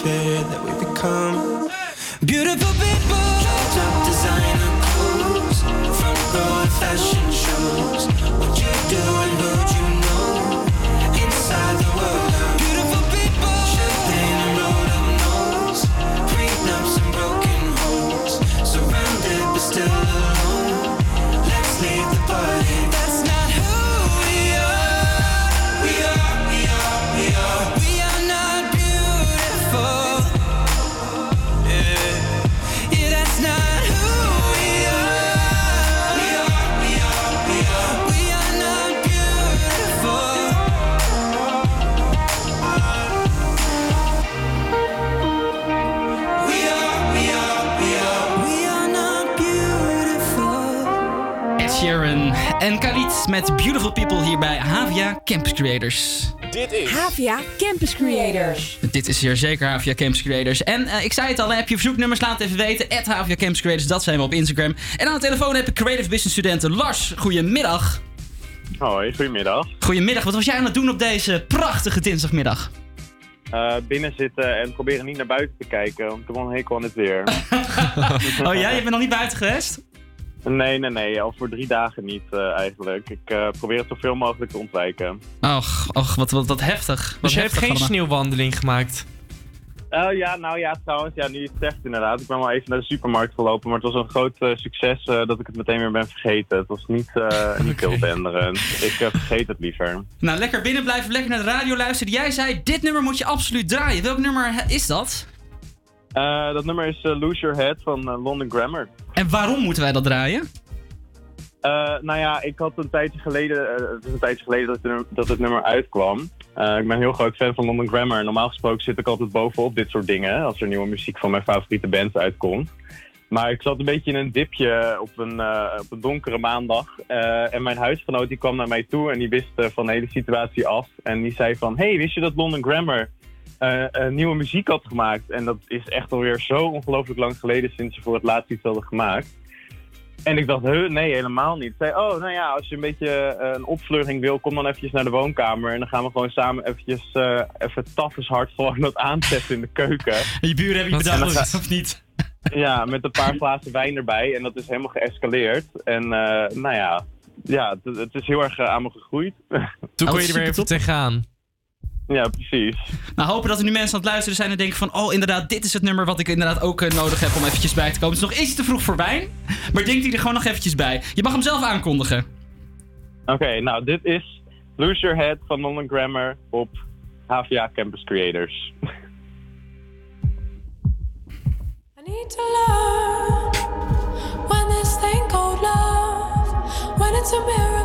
that we become. Met Beautiful People hier bij Havia Campus Creators. Dit is Havia Campus Creators. Dit is hier zeker Havia Campus Creators. En eh, ik zei het al, heb je verzoeknummers, laat het even weten. At Havia Campus Creators, dat zijn we op Instagram. En aan de telefoon heb ik Creative Business studenten Lars. Goedemiddag. Hoi, goedemiddag. Goedemiddag, wat was jij aan het doen op deze prachtige dinsdagmiddag? Eh, binnen zitten en proberen niet naar buiten te kijken, want ik heb wel een hekel aan het weer. oh ja, je bent nog niet buiten geweest? Nee, nee, nee, al voor drie dagen niet eh, eigenlijk. Ik eh, probeer het zoveel mogelijk te ontwijken. Och, och wat, wat, wat heftig. Wat Dus je hebt geen sneeuwwandeling gemaakt? Eh, ja, nou ja, trouwens, ja, nu je het zegt inderdaad. Ik ben wel even naar de supermarkt gelopen, maar het was een groot eh, succes eh, dat ik het meteen weer ben vergeten. Het was niet, eh niet heel. Ik vergeet het liever. Nou, lekker binnen blijven, lekker naar de radio luisteren. Jij zei, dit nummer moet je absoluut draaien. Welk nummer is dat? Eh, dat nummer is eh, Lose Your Head van eh, London Grammar. En waarom moeten wij dat draaien? Nou ja, ik had een tijdje geleden, het is een tijdje geleden dat, het nummer- dat het nummer uitkwam. Ik ben een heel groot fan van London Grammar. Normaal gesproken zit ik altijd bovenop dit soort dingen, als er nieuwe muziek van mijn favoriete bands uitkomt. Maar ik zat een beetje in een dipje op een, op een donkere maandag. En mijn huisgenoot die kwam naar mij toe en die wist van de hele situatie af. En die zei van, hey, wist je dat London Grammar eh, eh, nieuwe muziek had gemaakt? En dat is echt alweer zo ongelooflijk lang geleden sinds ze voor het laatst iets hadden gemaakt. En ik dacht, huh, nee, helemaal niet. Ik zei, oh, nou ja, als je een beetje eh, een opvluchting wil, kom dan eventjes naar de woonkamer. En dan gaan we gewoon samen eventjes, eh even taffeshard gewoon dat aanzetten in de keuken. Je buren hebben je En ga- of niet? Ja, met een paar glazen wijn erbij. En dat is helemaal geëscaleerd. En eh, nou ja, ja het, het is heel erg aan me gegroeid. Toen kon je er weer even tegenaan. Ja, precies. Nou, hopen dat er nu mensen aan het luisteren zijn en denken van... Oh, inderdaad, dit is het nummer wat ik inderdaad ook eh, nodig heb om eventjes bij te komen. Het is nog iets te vroeg voor wijn, maar denkt hij er gewoon nog eventjes bij. Je mag hem zelf aankondigen. Oké, nou, dit is Lose Your Head van London Grammar op HVA Campus Creators. I need to learn when this thing called love, when it's a mirror,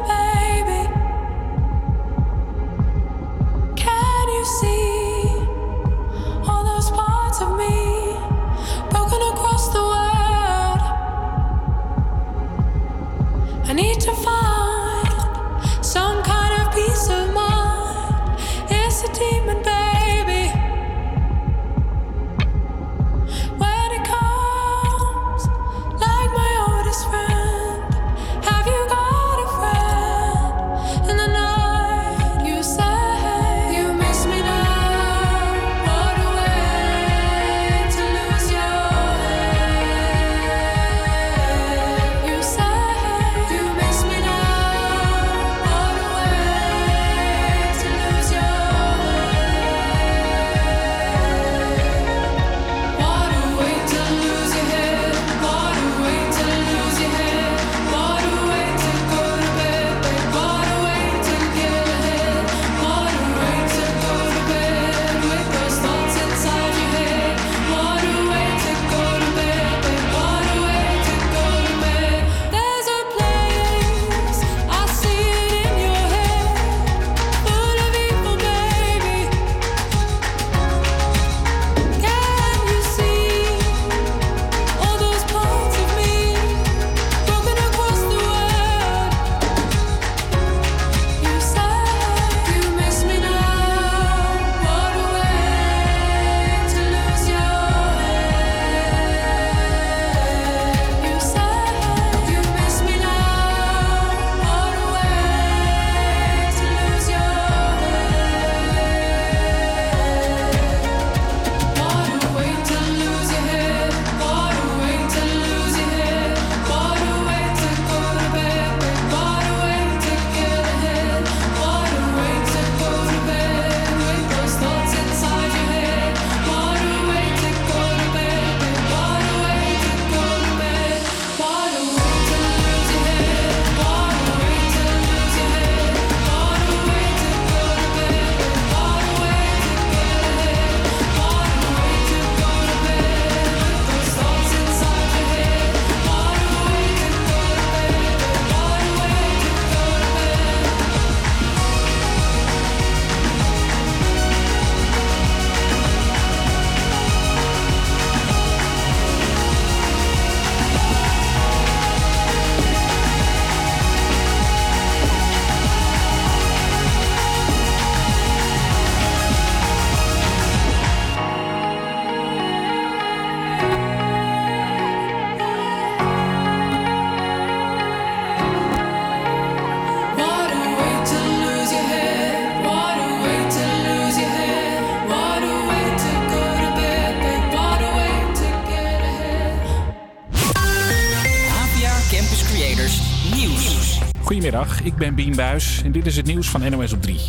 Ik ben Bien Buis en dit is het nieuws van NOS op 3.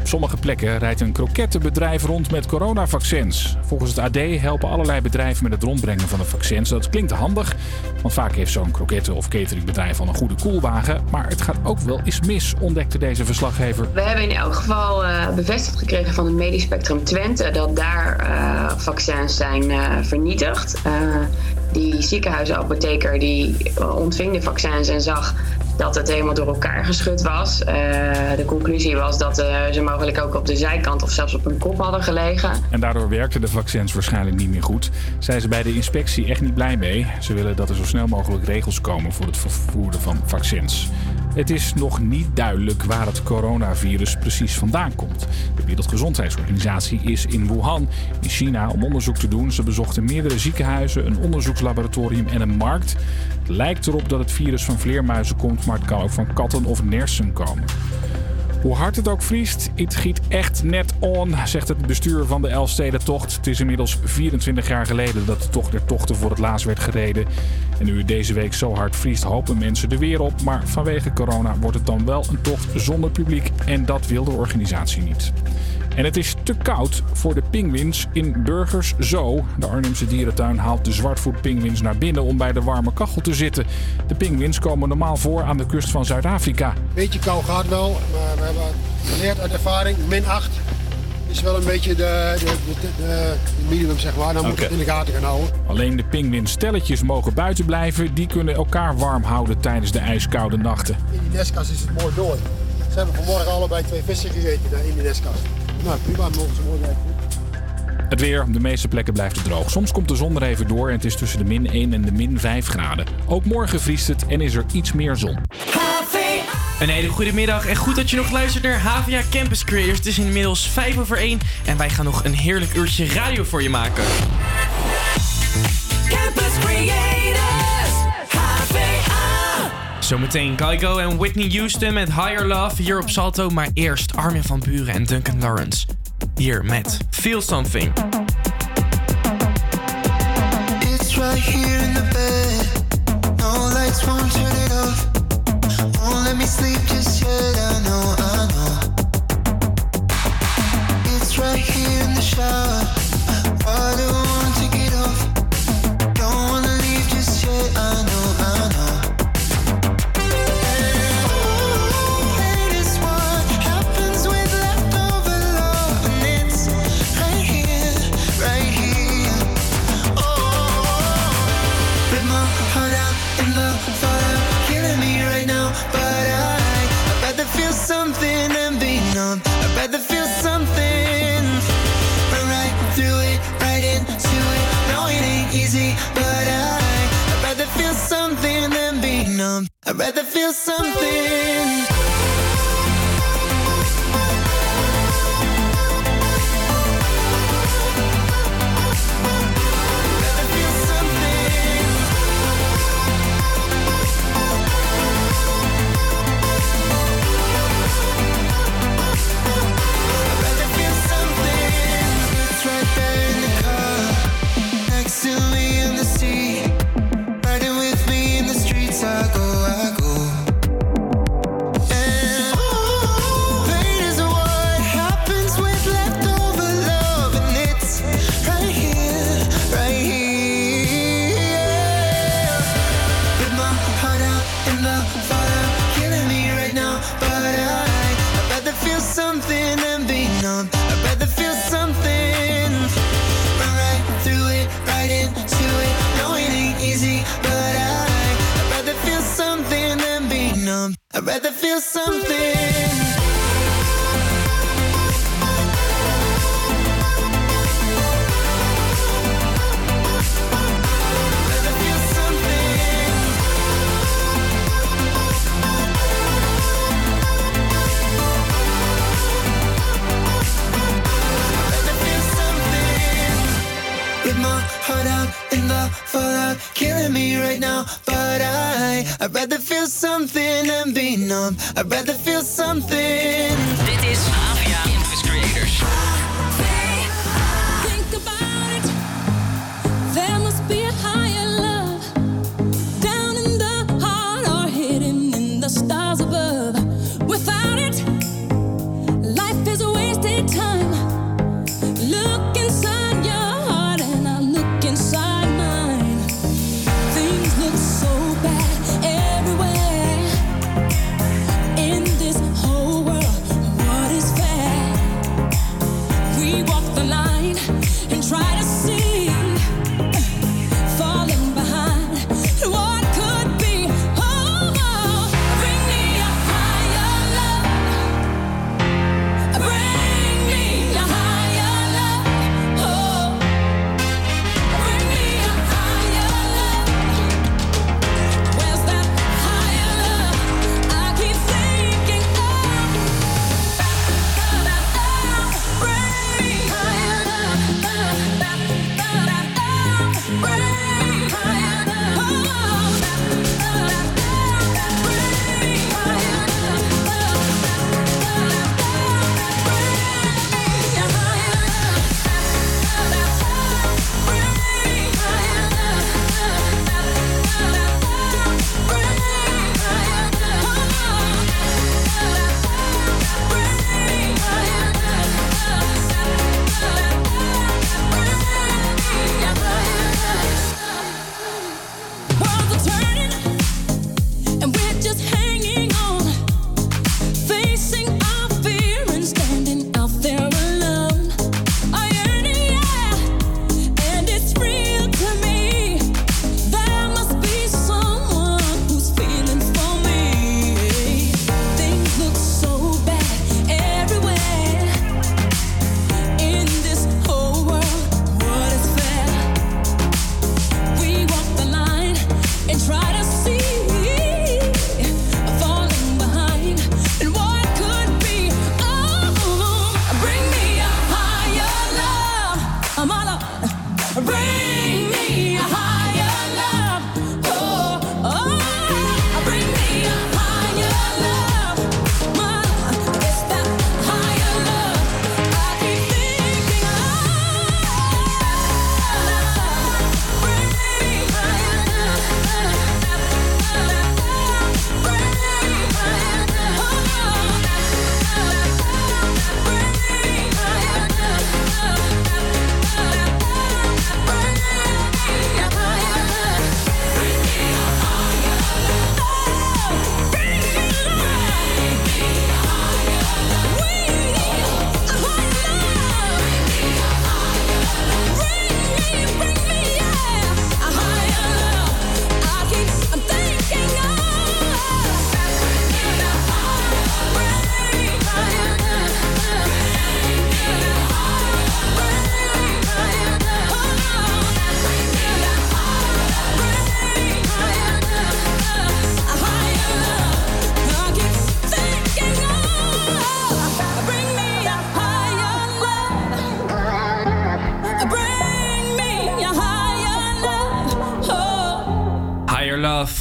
Op sommige plekken rijdt een krokettenbedrijf rond met coronavaccins. Volgens het AD helpen allerlei bedrijven met het rondbrengen van de vaccins. Dat klinkt handig, want vaak heeft zo'n kroketten- of cateringbedrijf al een goede koelwagen. Maar het gaat ook wel eens mis, ontdekte deze verslaggever. We hebben in elk geval eh, bevestigd gekregen van het Medisch Spectrum Twente dat daar eh, vaccins zijn eh, vernietigd. Ziekenhuisapotheker die eh, ontving de vaccins en zag dat het helemaal door elkaar geschud was. Eh, de conclusie was dat eh, ze mogelijk ook op de zijkant of zelfs op hun kop hadden gelegen. En daardoor werkten de vaccins waarschijnlijk niet meer goed. Zijn ze bij de inspectie echt niet blij mee. Ze willen dat er zo snel mogelijk regels komen voor het vervoeren van vaccins. Het is nog niet duidelijk waar het coronavirus precies vandaan komt. De Wereldgezondheidsorganisatie is in Wuhan, in China, om onderzoek te doen. Ze bezochten meerdere ziekenhuizen, een onderzoekslaboratorium en een markt. Het lijkt erop dat het virus van vleermuizen komt, maar het kan ook van katten of nersen komen. Hoe hard het ook vriest, het giet echt net on, zegt het bestuur van de Elfstedentocht. Het is inmiddels 24 jaar geleden dat de tocht der tochten voor het laatst werd gereden. En nu het deze week zo hard vriest, hopen mensen er weer op. Maar vanwege corona wordt het dan wel een tocht zonder publiek. En dat wil de organisatie niet. En het is te koud voor de pinguïns in Burgers Zoo. De Arnhemse dierentuin haalt de zwartvoetpinguïns naar binnen om bij de warme kachel te zitten. De pinguïns komen normaal voor aan de kust van Zuid-Afrika. Beetje kou gaat wel, maar we hebben geleerd uit ervaring. Min 8 is wel een beetje de, de, de, minimum, zeg maar. Dan moet je het in de gaten gaan houden. Alleen de pinguïnstelletjes mogen buiten blijven. Die kunnen elkaar warm houden tijdens de ijskoude nachten. In die nestkast is het mooi door. Ze hebben vanmorgen allebei twee vissen gegeten daar in die nestkast. Nou, prima, mogen ze mooi blijven. Het weer, op de meeste plekken blijft het droog. Soms komt de zon er even door en het is tussen de min 1 en de min 5 graden. Ook morgen vriest het en is er iets meer zon. Een hele goede middag en goed dat je nog luistert naar HVA Campus Creators. Het is inmiddels 5 over 1 en wij gaan nog een heerlijk uurtje radio voor je maken. Campus Creators. Zometeen Kygo en Whitney Houston met Higher Love hier op Salto. Maar eerst Armin van Buren en Duncan Lawrence. Hier met Feel Something. It's right here in the bed. No lights won't turn it off. Won't let me sleep just yet. I know, I know. It's right here in the shower. Water won't take it off. Don't wanna leave just yet. I know, I'd rather feel something. I'd rather feel something. Heart out the fallout, killing me right now. But I, I'd rather feel something than be numb. I'd rather feel something.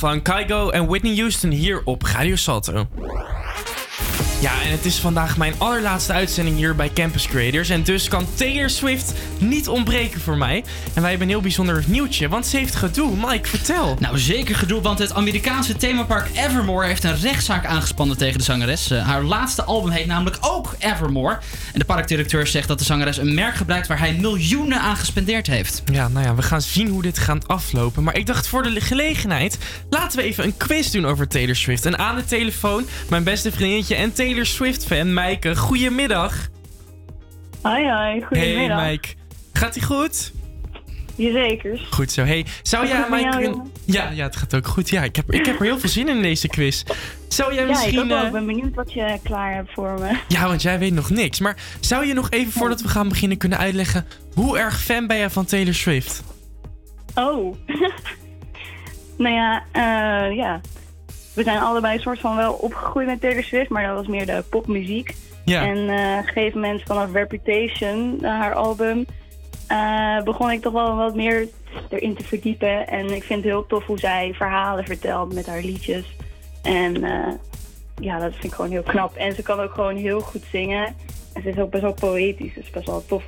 Van Kygo en Whitney Houston hier op Radio Salto. Ja, en het is vandaag mijn allerlaatste uitzending hier bij Campus Creators. En dus kan Taylor Swift niet ontbreken voor mij. En wij hebben een heel bijzonder nieuwtje, want ze heeft gedoe. Mike, vertel. Nou, zeker gedoe, want het Amerikaanse themapark Evermore heeft een rechtszaak aangespannen tegen de zangeres. Eh, haar laatste album heet namelijk ook Evermore. En de parkdirecteur zegt dat de zangeres een merk gebruikt waar hij miljoenen aan gespendeerd heeft. Ja, nou ja, we gaan zien hoe dit gaat aflopen. Maar ik dacht voor de gelegenheid, laten we even een quiz doen over Taylor Swift. En aan de telefoon, mijn beste vriendinnetje en Taylor Swift-fan, Maaike. Goedemiddag. Hoi, hoi. Goedemiddag. Hey Mike. Gaat ie goed? Jazeker. Goed zo. Hey, zou jij mij kunnen... Ja, ja, het gaat ook goed. Ja, ik heb, ik heb er heel veel zin in deze quiz. Zou jij Ja, misschien... ik ook wel. eh, Ik ben benieuwd wat je klaar hebt voor me. Ja, want jij weet nog niks. Maar zou je nog even voordat we gaan beginnen kunnen uitleggen... hoe erg fan ben jij van Taylor Swift? Oh. nou ja, eh, ja. We zijn allebei een soort van wel opgegroeid met Taylor Swift, maar dat was meer de popmuziek. Ja. En eh, op een gegeven moment vanaf Reputation, eh, haar album, eh, begon ik toch wel wat meer erin te verdiepen. En ik vind het heel tof hoe zij verhalen vertelt met haar liedjes. En ja, dat vind ik gewoon heel knap. En ze kan ook gewoon heel goed zingen. En ze is ook best wel poëtisch, dus best wel tof.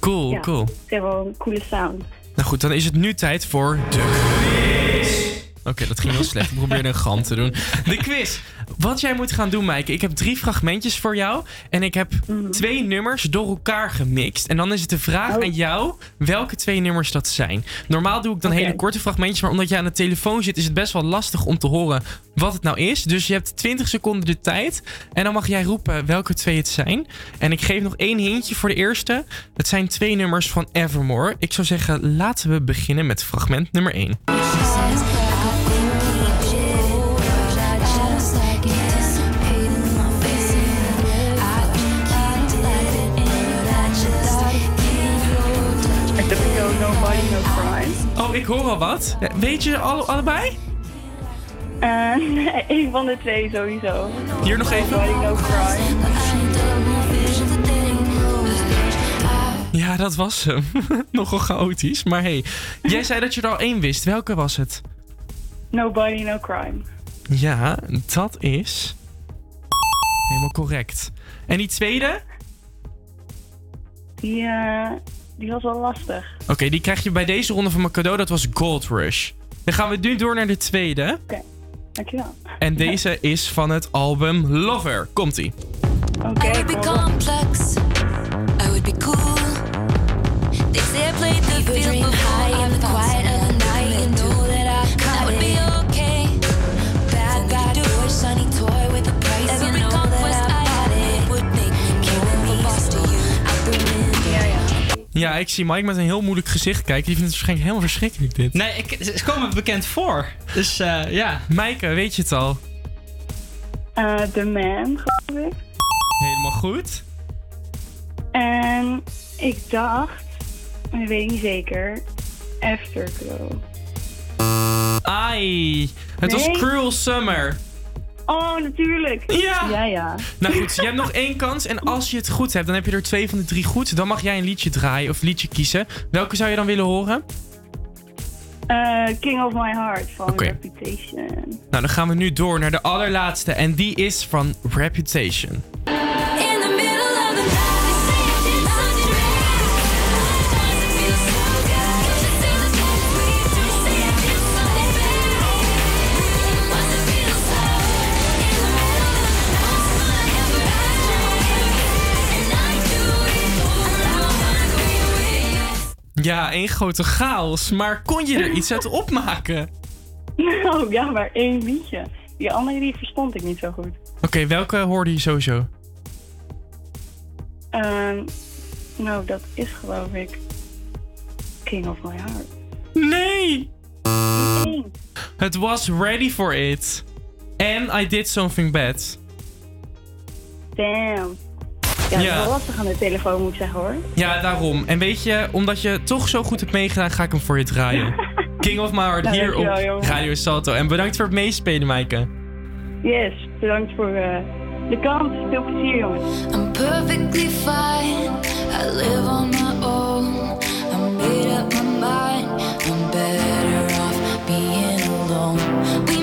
Cool, ja, cool. Ze heeft wel een coole sound. Nou goed, dan is het nu tijd voor de quiz. Oké, dat ging heel slecht. Ik probeerde een gram te doen. De quiz. Wat jij moet gaan doen, Maaike. Ik heb drie fragmentjes voor jou. En ik heb twee nummers door elkaar gemixt. En dan is het de vraag aan jou welke twee nummers dat zijn. Normaal doe ik dan hele korte fragmentjes. Maar omdat jij aan de telefoon zit, is het best wel lastig om te horen wat het nou is. Dus je hebt 20 seconden de tijd. En dan mag jij roepen welke twee het zijn. En ik geef nog één hintje voor de eerste. Het zijn twee nummers van Evermore. Ik zou zeggen, laten we beginnen met fragment nummer 1. Ik hoor al wat. Ja, Weet je alle, allebei? Eh, nee, een van de twee sowieso. Hier nog even. Nobody No Crime. Ja, dat was hem. Nogal chaotisch. Maar hey, jij zei dat je er al één wist. Welke was het? Nobody No Crime. Ja, dat is. Helemaal correct. En die tweede? Eh, die was wel lastig. Oké, die krijg je bij deze ronde van mijn cadeau. Dat was Gold Rush. Dan gaan we nu door naar de tweede. Oké, dankjewel. En deze is van het album Lover. Komt-ie. Oké, I would be complex. I would be cool. They say I played the field before. I'm the quiet ja. Ik zie Mike met een heel moeilijk gezicht kijken. Die vindt het waarschijnlijk helemaal verschrikkelijk dit. Nee, ik, ze komen me bekend voor. Dus eh, ja. Maaike, weet je het al? Eh, The Man, geloof ik. Helemaal goed. En ik dacht, maar dat weet ik niet zeker, Afterglow. Ai, het was. Cruel Summer. Oh, natuurlijk. Ja. Ja, ja. Nou goed, je hebt nog één kans. En als je het goed hebt, dan heb je er twee van de drie goed. Dan mag jij een liedje draaien of liedje kiezen. Welke zou je dan willen horen? Eh, King of My Heart van. Reputation. Nou, dan gaan we nu door naar de allerlaatste. En die is van Reputation. Ja, één grote chaos. Maar kon je er iets uit opmaken? Nou ja, maar één liedje. Die andere die verstond ik niet zo goed. Oké, welke hoorde je sowieso? Ehm, nou, dat is geloof ik King of My Heart. Nee! Nee. Het was Ready for It. And I Did Something Bad. Damn. Ja, dat is wel lastig aan de telefoon, moet ik zeggen hoor. Ja, daarom. En weet je, omdat je toch zo goed hebt meegedaan, ga ik hem voor je draaien. King of My Heart Nou, hier op jongen. Radio Salto. En bedankt voor het meespelen, Maaike. Yes, bedankt voor eh, de kans. Veel plezier, jongens. I'm perfectly fine. I live on my own. I made up my mind. I'm better off being alone.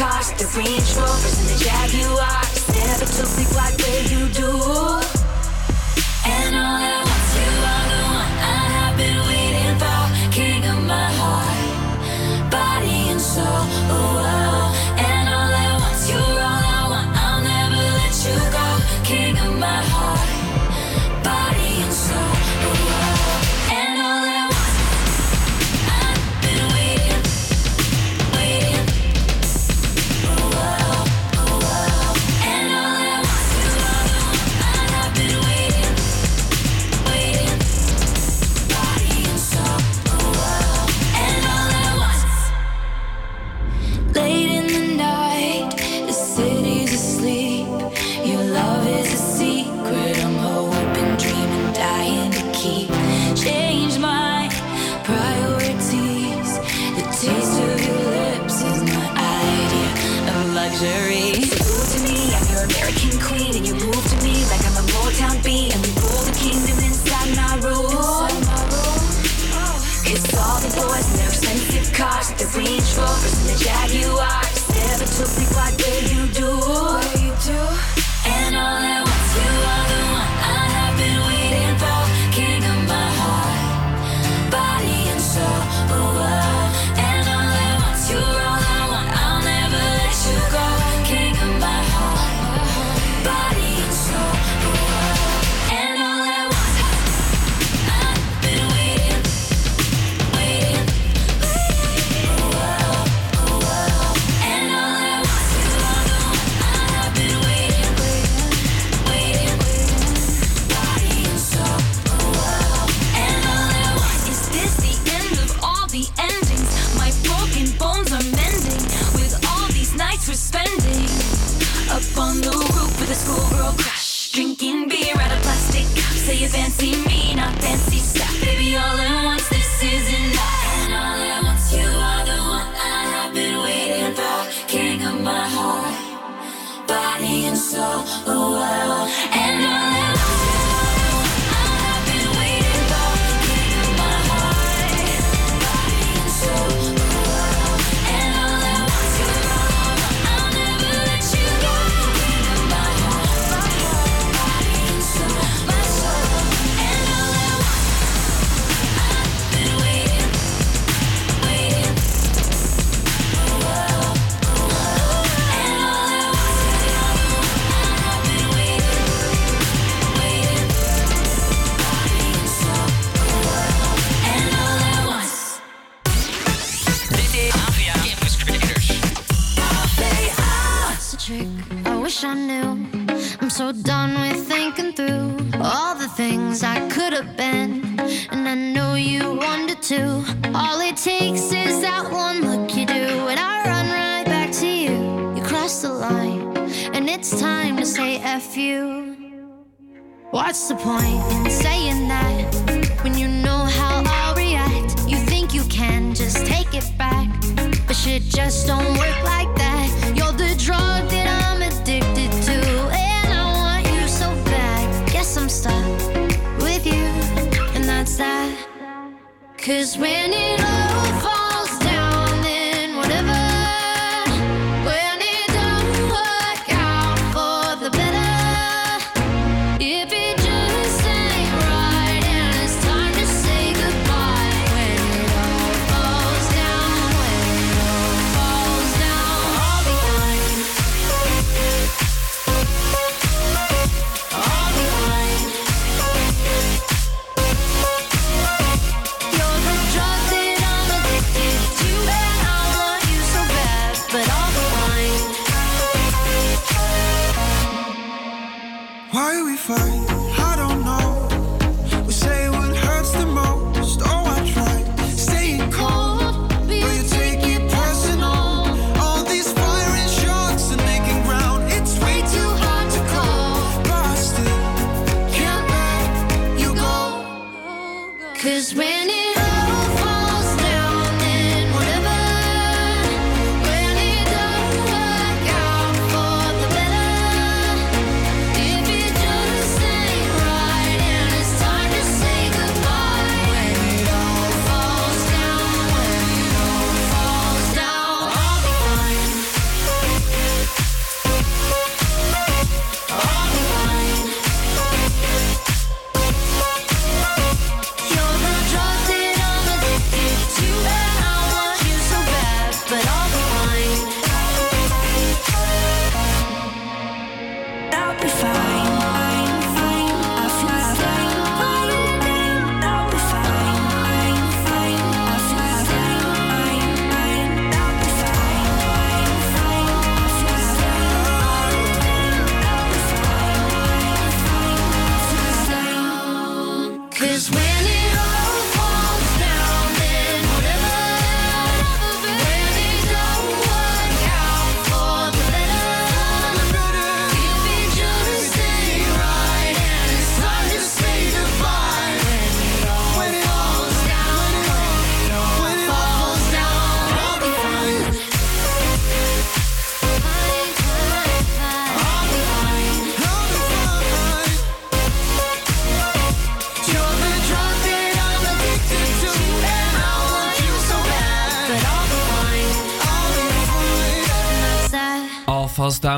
cars, the Range Rovers and the Jaguars. Never took me quite where you do. And all that.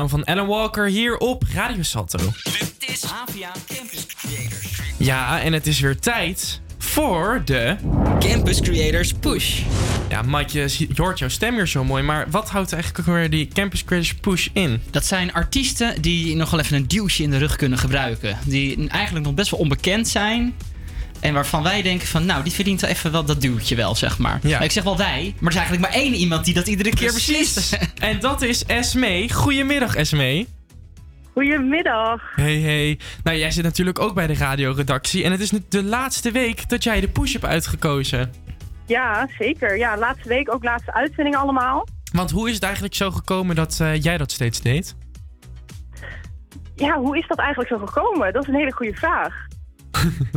Van Alan Walker hier op Radio Salto. Dit is Havia Campus Creators. Ja, en het is weer tijd voor de... Campus Creators Push. Ja, Mike, je, hoort jouw stem weer zo mooi, maar wat houdt eigenlijk weer die Campus Creators Push in? Dat zijn artiesten die nog wel even een duwtje in de rug kunnen gebruiken. Die eigenlijk nog best wel onbekend zijn. En waarvan wij denken van, nou, die verdient wel even wel dat duwtje wel, zeg maar. Ja. Maar ik zeg wel wij, maar er is eigenlijk maar één iemand die dat iedere keer beslist. En dat is Esme. Goedemiddag, Esme. Goedemiddag. Hey, hey. Nou, jij zit natuurlijk ook bij de radioredactie. En het is nu de laatste week dat jij de push hebt uitgekozen. Ja, zeker. Ja, laatste week ook laatste uitzending allemaal. Want hoe is het eigenlijk zo gekomen dat eh, jij dat steeds deed? Ja, hoe is dat eigenlijk zo gekomen? Dat is een hele goede vraag.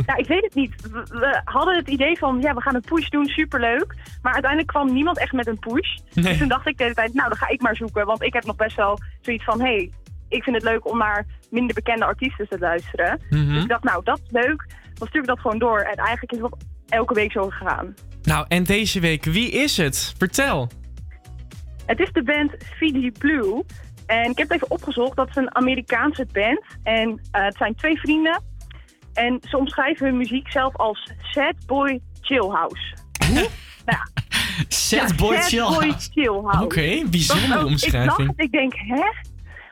Ja, ik weet het niet. We, we hadden het idee van, ja, we gaan een push doen, superleuk. Maar uiteindelijk kwam niemand echt met een push. Nee. Dus toen dacht ik de hele tijd, nou, dan ga ik maar zoeken. Want ik heb nog best wel zoiets van, hé, hey, ik vind het leuk om naar minder bekende artiesten te luisteren. Mhm. Dus ik dacht, nou, dat is leuk. Dan stuur ik dat gewoon door. En eigenlijk is dat elke week zo gegaan. Nou, en deze week, wie is het? Vertel. Het is de band Fiji Blue. En ik heb het even opgezocht. Dat is een Amerikaanse band. En eh, het zijn twee vrienden. En ze omschrijven hun muziek zelf als Sad Boy Chill House. nou ja. Sad Ja, Boy Chill House. Oké, bijzondere Dat is ook- omschrijving. Ik dacht, ik denk, hè?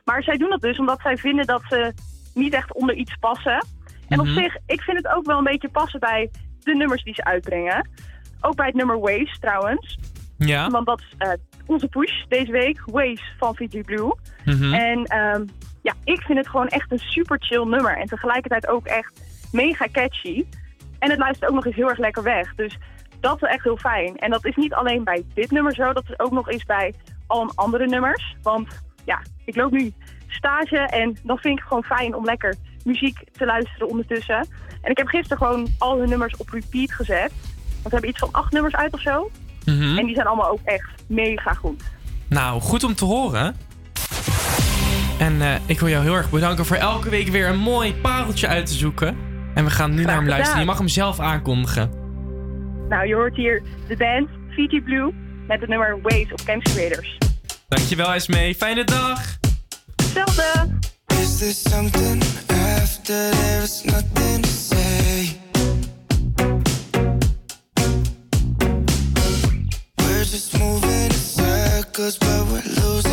Maar zij doen dat dus omdat zij vinden dat ze niet echt onder iets passen. En op Mhm. zich, ik vind het ook wel een beetje passen bij de nummers die ze uitbrengen. Ook bij het nummer Waves trouwens. Ja. Want dat is eh, onze push deze week, Waves van Fiji Blue. Mhm. En ehm, ja, ik vind het gewoon echt een super chill nummer. En tegelijkertijd ook echt mega catchy. En het luistert ook nog eens heel erg lekker weg. Dus dat is echt heel fijn. En dat is niet alleen bij dit nummer zo, dat is ook nog eens bij al andere nummers. Want ja, ik loop nu stage en dan vind ik het gewoon fijn om lekker muziek te luisteren ondertussen. En ik heb gisteren gewoon al hun nummers op repeat gezet. Want we hebben iets van acht nummers uit of zo. Mhm. En die zijn allemaal ook echt mega goed. Nou, goed om te horen. En eh, ik wil jou heel erg bedanken voor elke week weer een mooi pareltje uit te zoeken. En we gaan nu naar hem gedaan. luisteren. Je mag hem zelf aankondigen. Nou, je hoort hier de band Fiji Blue met het nummer Waves op Campus Creators. Dankjewel, Esme. Fijne dag. Hetzelfde. Is there something after there's nothing to say? We're just moving in circles, but we're losing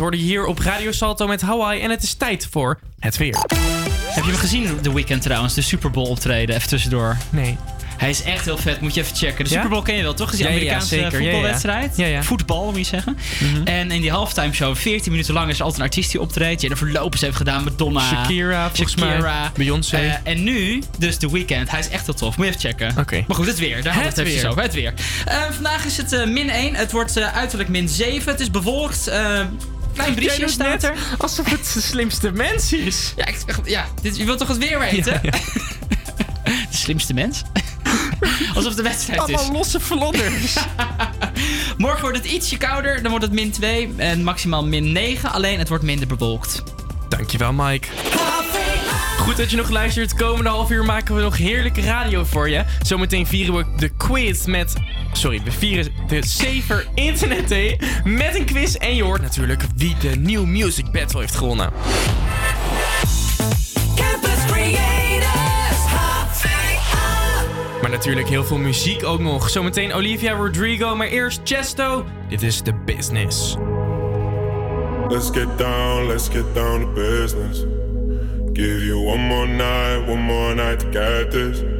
Weeknd hoorden hier op Radio Salto met Hawaii. En het is tijd voor het weer. Heb je hem gezien, The Weeknd trouwens? De Super Bowl optreden, even tussendoor. Nee. Hij is echt heel vet, moet je even checken. De Ja? Super Bowl ken je wel, toch? Is die Ja, Amerikaanse. Ja, voetbalwedstrijd. Ja, ja. Voetbal, moet je zeggen. En in die halftime show, 14 minuten lang, is er altijd een artiest die optreedt. Jennifer Lopez heeft gedaan, Madonna. Shakira, volgens mij. Shakira. Beyoncé. Eh, en nu, dus The Weeknd. Hij is echt heel tof. Moet je even checken. Oké. Maar goed, het weer. Daar hadden we het weer. over. Het weer. Eh, vandaag is het eh, min 1. Het wordt uiterlijk min 7. Het is bewolkt. Klein doet staat er. Alsof het de slimste mens is. Ja, ik, ja dit, je wilt toch het weer weten? De slimste mens? Alsof de wedstrijd is. Allemaal losse vlodders. Morgen wordt het ietsje kouder. Dan wordt het min 2 en maximaal min 9. Alleen het wordt minder bewolkt. Dankjewel, Mike. Goed dat je nog luistert. Komende half uur maken we nog heerlijke radio voor je. Zometeen vieren we de quiz met... Sorry, we vieren de Saver Internet Day met een quiz. En je hoort natuurlijk wie de New Music Battle heeft gewonnen. Campus Creators, HVA. Maar natuurlijk heel veel muziek ook nog. Zometeen Olivia Rodrigo, maar eerst Chesto. Dit is The Business. Let's get down, let's get down to business. Give you one more night, one more night to get this.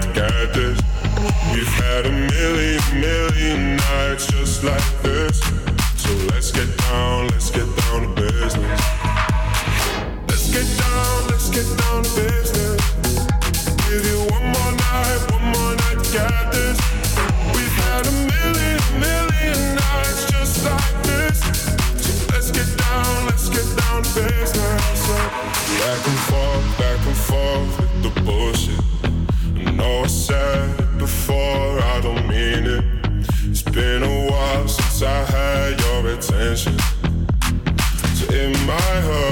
To get this. We've had a million, million nights just like this. So let's get down, let's get down to business. Let's get down, let's get down to business. in my heart.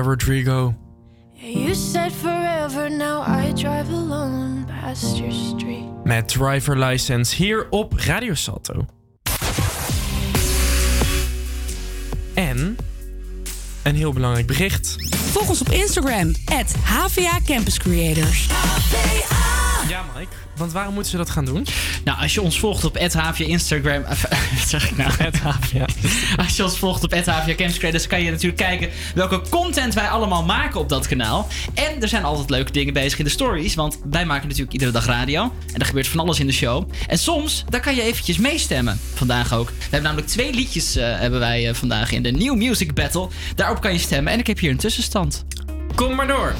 Rodrigo. You said forever, now I drive alone past your street. Met Driver License hier op Radio Salto. En een heel belangrijk bericht. Volg ons op Instagram, at HVA Campus Creators. Ja, Mike, want waarom moeten ze dat gaan doen? Nou, als je ons volgt op @havia Instagram, eh, wat zeg ik nou? @havia. Als je ons volgt op @havia Creators, kan je natuurlijk kijken welke content wij allemaal maken op dat kanaal. En er zijn altijd leuke dingen bezig in de stories, want wij maken natuurlijk iedere dag radio en er gebeurt van alles in de show. En soms, daar kan je eventjes meestemmen. Vandaag ook. We hebben namelijk twee liedjes eh, hebben wij eh, vandaag in de New Music Battle. Daarop kan je stemmen en ik heb hier een tussenstand. Kom maar door.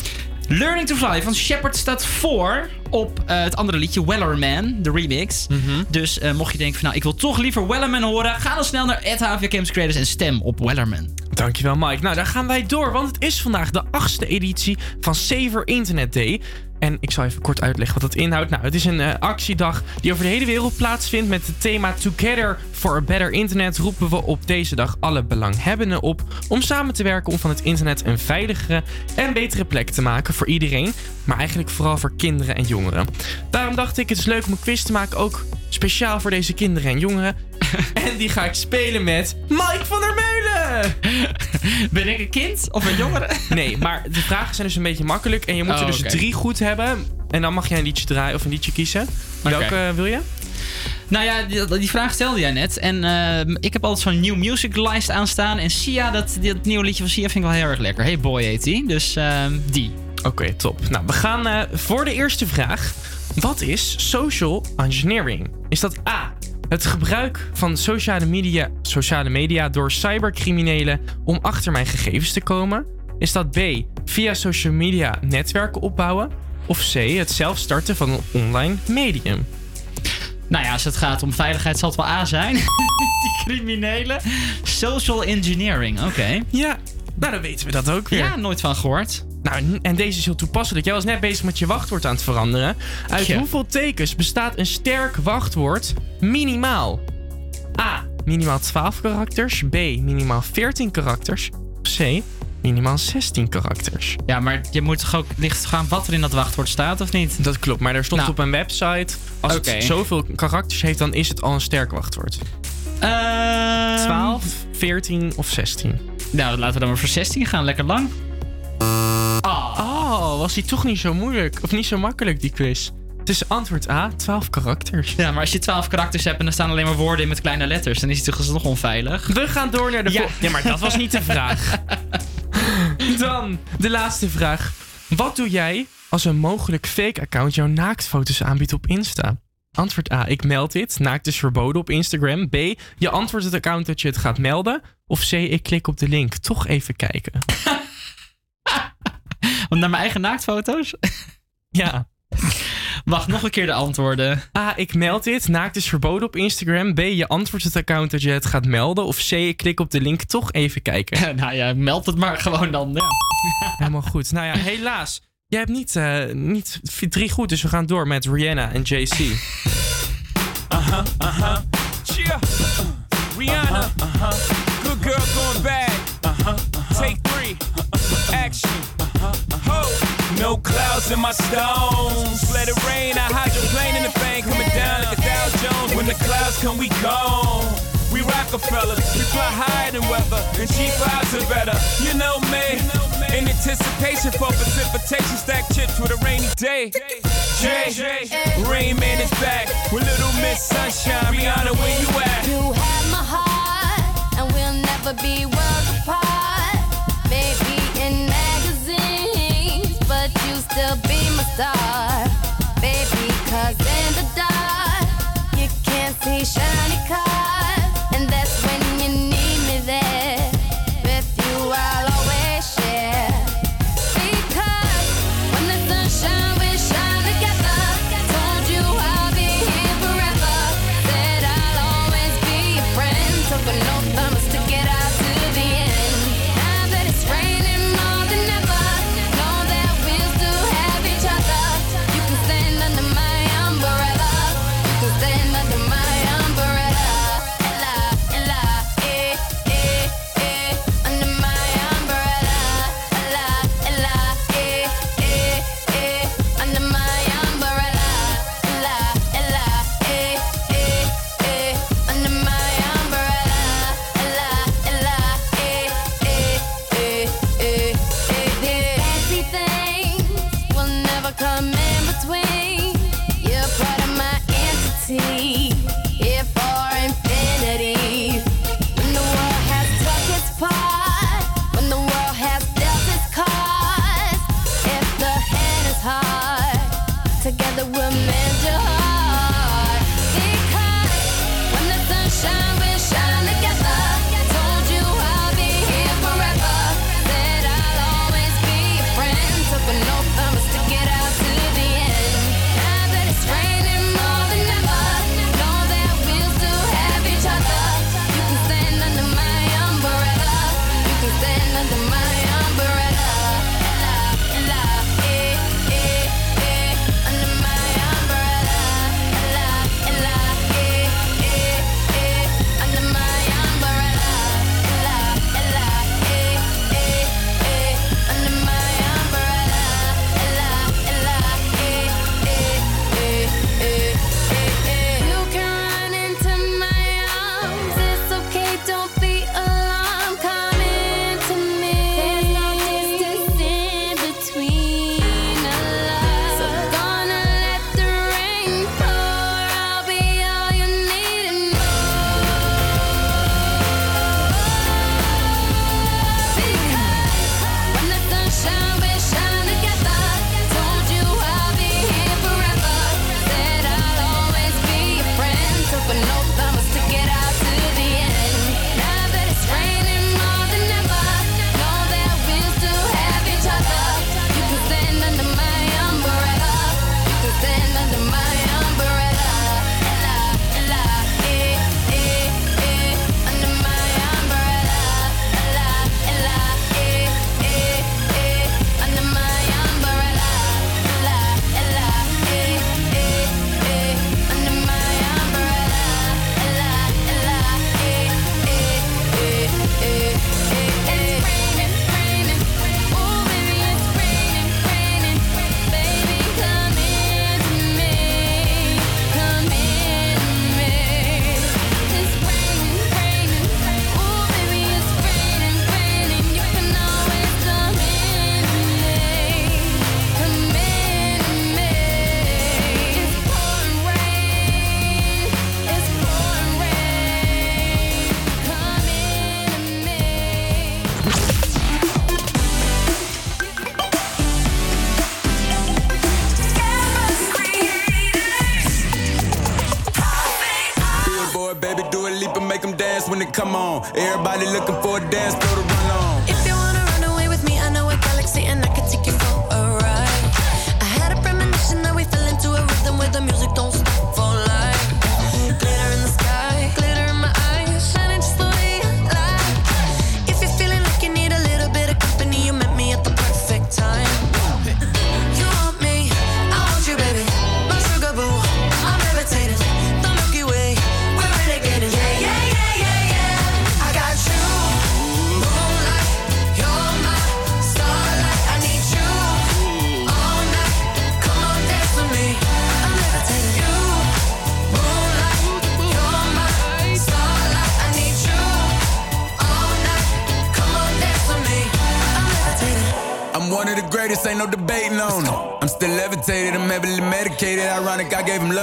Learning to Fly van Shepard staat voor op eh, het andere liedje Wellerman, de remix. Dus eh, mocht je denken van nou, ik wil toch liever Wellerman horen, ga dan snel naar Campus Creators en stem op Wellerman. Dankjewel, Mike. Nou, daar gaan wij door, want het is vandaag de achtste editie van Saver Internet Day. En ik zal even kort uitleggen wat dat inhoudt. Nou, het is een eh, actiedag die over de hele wereld plaatsvindt. Met het thema Together for a Better Internet roepen we op deze dag alle belanghebbenden op om samen te werken om van het internet een veiligere en betere plek te maken voor iedereen. Maar eigenlijk vooral voor kinderen en jongeren. Daarom dacht ik, het is leuk om een quiz te maken, ook speciaal voor deze kinderen en jongeren. en die ga ik spelen met Mike van der Meulen! Ben ik een kind of een jongere? Nee, maar de vragen zijn dus een beetje makkelijk. En je moet Oh, er dus oké. drie goed hebben. En dan mag jij een liedje draaien of een liedje kiezen. Welke eh, wil je? Nou ja, die, die vraag stelde jij net. En eh, ik heb altijd zo'n New Music lijst aanstaan. En Sia, dat, dat nieuwe liedje van Sia vind ik wel heel erg lekker. Hey Boy heet die. Dus eh, die. Oké, top. Nou, we gaan eh, voor de eerste vraag. Wat is social engineering? Is dat A. Het gebruik van sociale media, sociale media door cybercriminelen om achter mijn gegevens te komen? Is dat B. Via social media netwerken opbouwen? Of C. Het zelf starten van een online medium? Nou ja, als het gaat om veiligheid zal het wel A zijn. die criminelen. Social engineering, oké. Ja, nou dan weten we dat ook weer. Ja, nooit van gehoord. Nou, en deze is heel toepasselijk. Jij was net bezig met je wachtwoord aan het veranderen. Uit Ja. hoeveel tekens bestaat een sterk wachtwoord minimaal? A. Minimaal 12 karakters. B. Minimaal 14 karakters. C. Minimaal 16 karakters. Ja, maar je moet toch ook licht gaan wat er in dat wachtwoord staat, of niet? Dat klopt, maar er stond Nou. op een website... als het zoveel karakters heeft, dan is het al een sterk wachtwoord. Ehm, 12, 14 of 16? Nou, laten we dan maar voor 16 gaan. Lekker lang. Was die toch niet zo moeilijk? Of niet zo makkelijk, die quiz? Het is antwoord A, 12 karakters. Ja, maar als je 12 karakters hebt en er staan alleen maar woorden in met kleine letters, dan is het toch alsnog onveilig. We gaan door naar de Ja. vol- Ja, maar dat was niet de vraag. Dan de laatste vraag. Wat doe jij als een mogelijk fake account jouw naaktfoto's aanbiedt op Insta? Antwoord A. Ik meld dit. Naakt is verboden op Instagram. B. Je antwoordt het account dat je het gaat melden. Of C. Ik klik op de link. Toch even kijken. Want naar mijn eigen naaktfoto's? Ja. Wacht, nog een keer de antwoorden. A. Ik meld dit. Naakt is verboden op Instagram. B. Je antwoordt het account dat je het gaat melden. Of C. Ik klik op de link. Toch even kijken. nou ja, meld het maar gewoon dan. Ja. Helemaal goed. Nou ja, helaas. Jij hebt niet, eh, niet drie goed, dus we gaan door met Rihanna en JC. Uh-huh, uh-huh. Cheer. Uh, Rihanna. Uh-huh. Good girl going bad. Uh-huh. Take three. Action. Ho. No clouds in my stones. Let it rain. I hydroplane in the bank. Coming down like a Dow Jones. When the clouds come, we gone. We Rockefellers. We fly higher than weather. And cheap vibes are better. You know me. In anticipation for precipitation. Stack chips with a rainy day. Jay. Rain Man is back. With Little Miss Sunshine. Rihanna, where you at? You have my heart, and we'll never be worlds star. Baby, cause in the dark, you can't see shiny cars.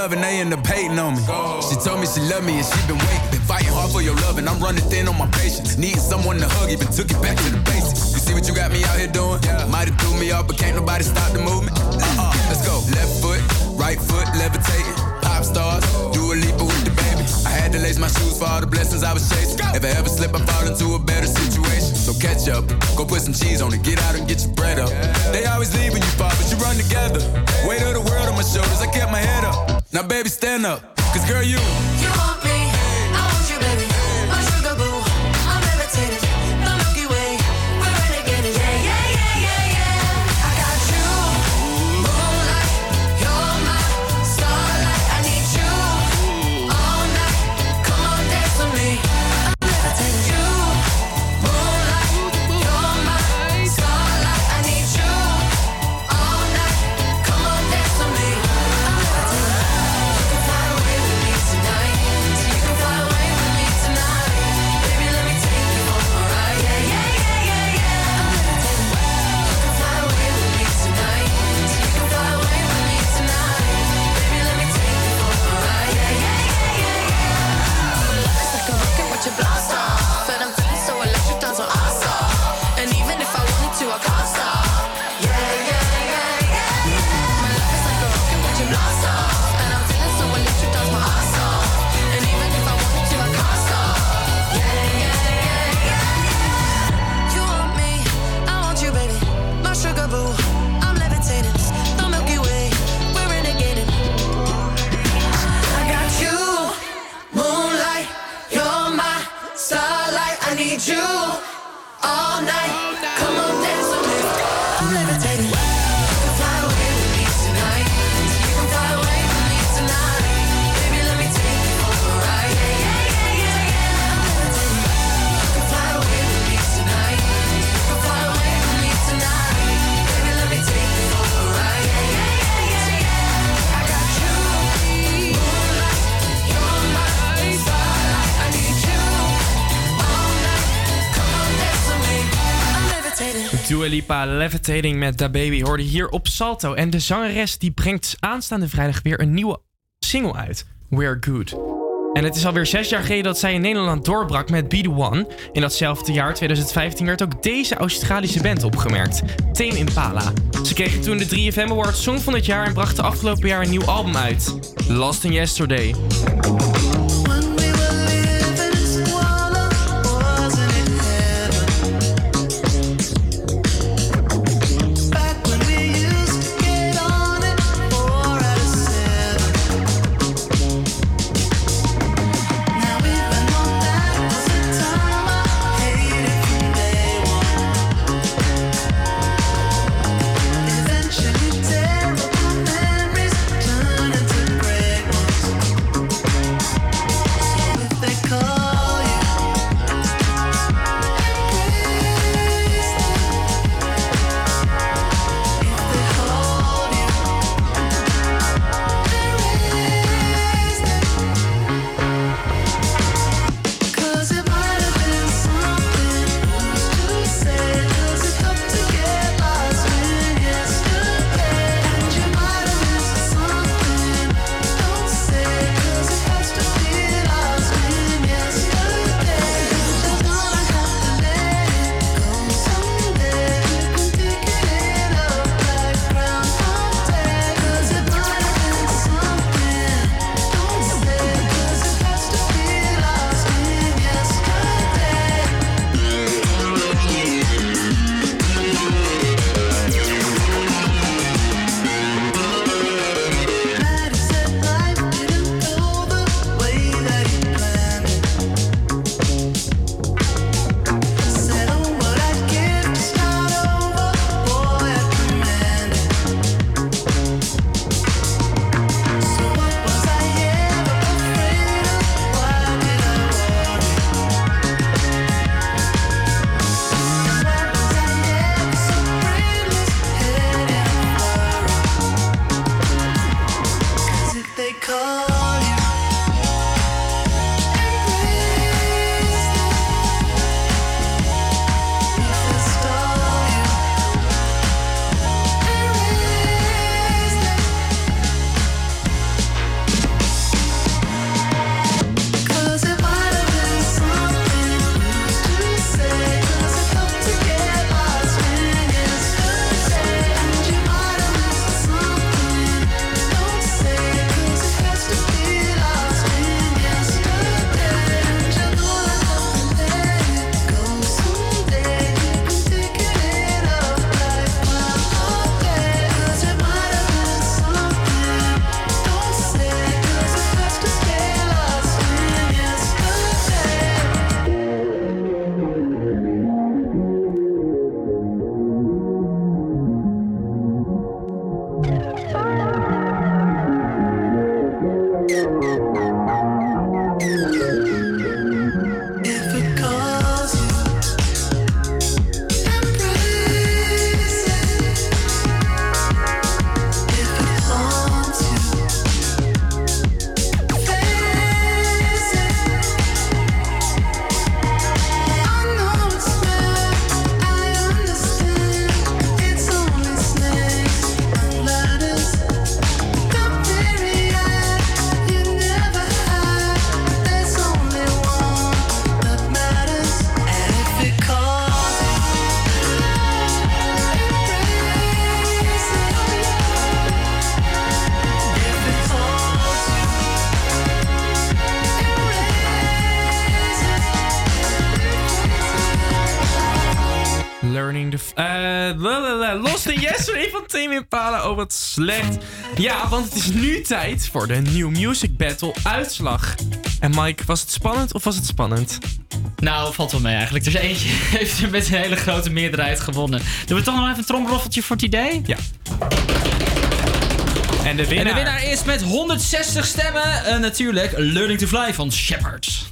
love and they end up hating on me. She told me she loved me and she been waiting. Been fighting hard for your love and I'm running thin on my patience. Needing someone to hug, even took it back to the basics. You see what you got me out here doing? Might have threw me off, but can't nobody stop the movement. Uh-uh, let's go. Left foot, right foot, levitating. Pop stars, do a leap with the baby. I had to lace my shoes for all the blessings I was chasing. If I ever slip, I fall into a better situation. So catch up, go put some cheese on it, get out and get your bread up. They always leave when you fall, but you run together. Weight of the world on my shoulders, I kept my head up. Now baby stand up, cause girl you Teding met Da Baby hoorde hier op Salto. En de zangeres die brengt aanstaande vrijdag weer een nieuwe single uit. We're Good. En het is alweer zes jaar geleden dat zij in Nederland doorbrak met Be The One. In datzelfde jaar, 2015, werd ook deze Australische band opgemerkt. Tame Impala. Ze kregen toen de 3FM Award Song van het jaar en brachten afgelopen jaar een nieuw album uit. Lasting Yesterday. Slecht. Ja, want het is nu tijd voor de New Music Battle uitslag. En Mike, was het spannend of was het spannend? Nou, valt wel mee eigenlijk. Dus eentje heeft er met een hele grote meerderheid gewonnen. Doen we toch nog even een tromroffeltje voor het idee? Ja. En de winnaar, En de winnaar is met 160 stemmen eh, natuurlijk Learning to Fly van Shepard.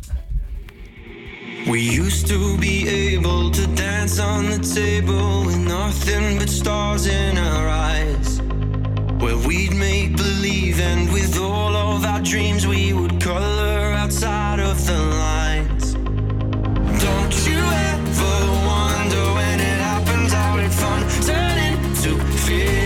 We used to be able to dance on the table with nothing but stars in our eyes. Where we'd make believe, and with all of our dreams, we would color outside of the lines. Don't you ever wonder when it happens, how did fun turn into fear?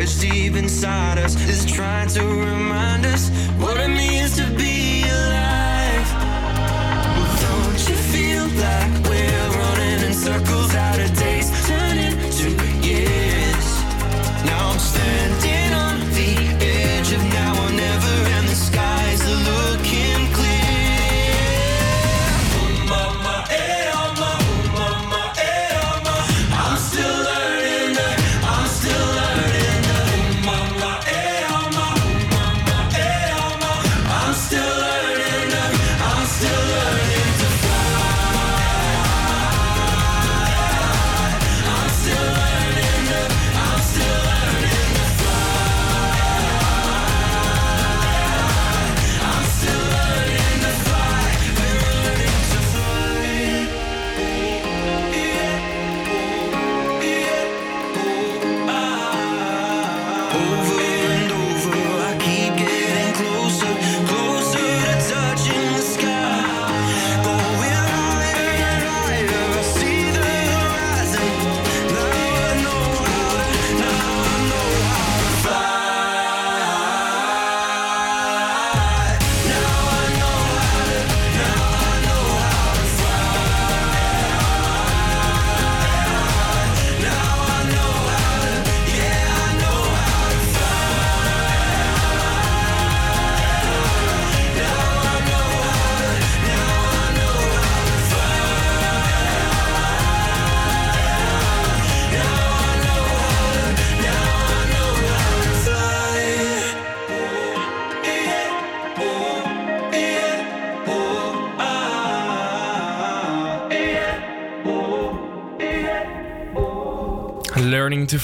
Voice deep inside us is trying to remind us what it means to be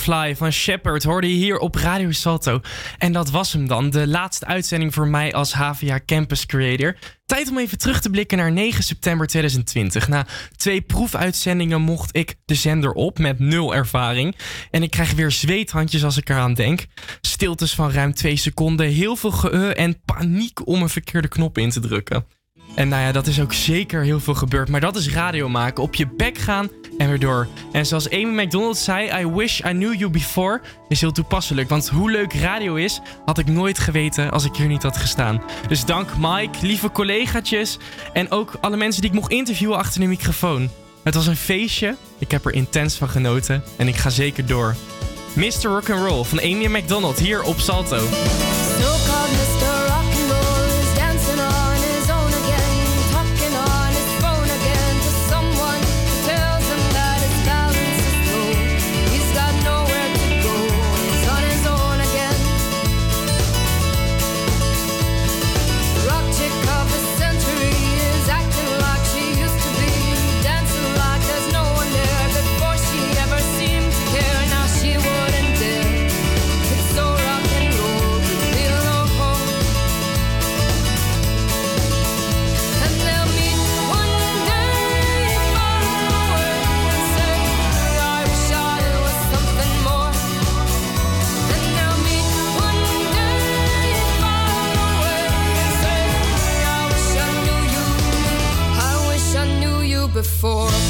Van Shepard hoorde je hier op Radio Salto. En dat was hem dan, de laatste uitzending voor mij als HVA Campus Creator. Tijd om even terug te blikken naar 9 september 2020. Na twee proefuitzendingen mocht ik de zender op met nul ervaring. En ik krijg weer zweethandjes als ik eraan denk. Stiltes van ruim twee seconden, heel veel gehe en paniek om een verkeerde knop in te drukken. En nou ja, dat is ook zeker heel veel gebeurd. Maar dat is radio maken. Op je bek gaan en weer door. En zoals Amy McDonald zei, I wish I knew you before, is heel toepasselijk. Want hoe leuk radio is, had ik nooit geweten als ik hier niet had gestaan. Dus dank Mike, lieve collegaatjes en ook alle mensen die ik mocht interviewen achter de microfoon. Het was een feestje, ik heb er intens van genoten en ik ga zeker door. Mr. Rock'n'Roll van Amy McDonald hier op Salto. before.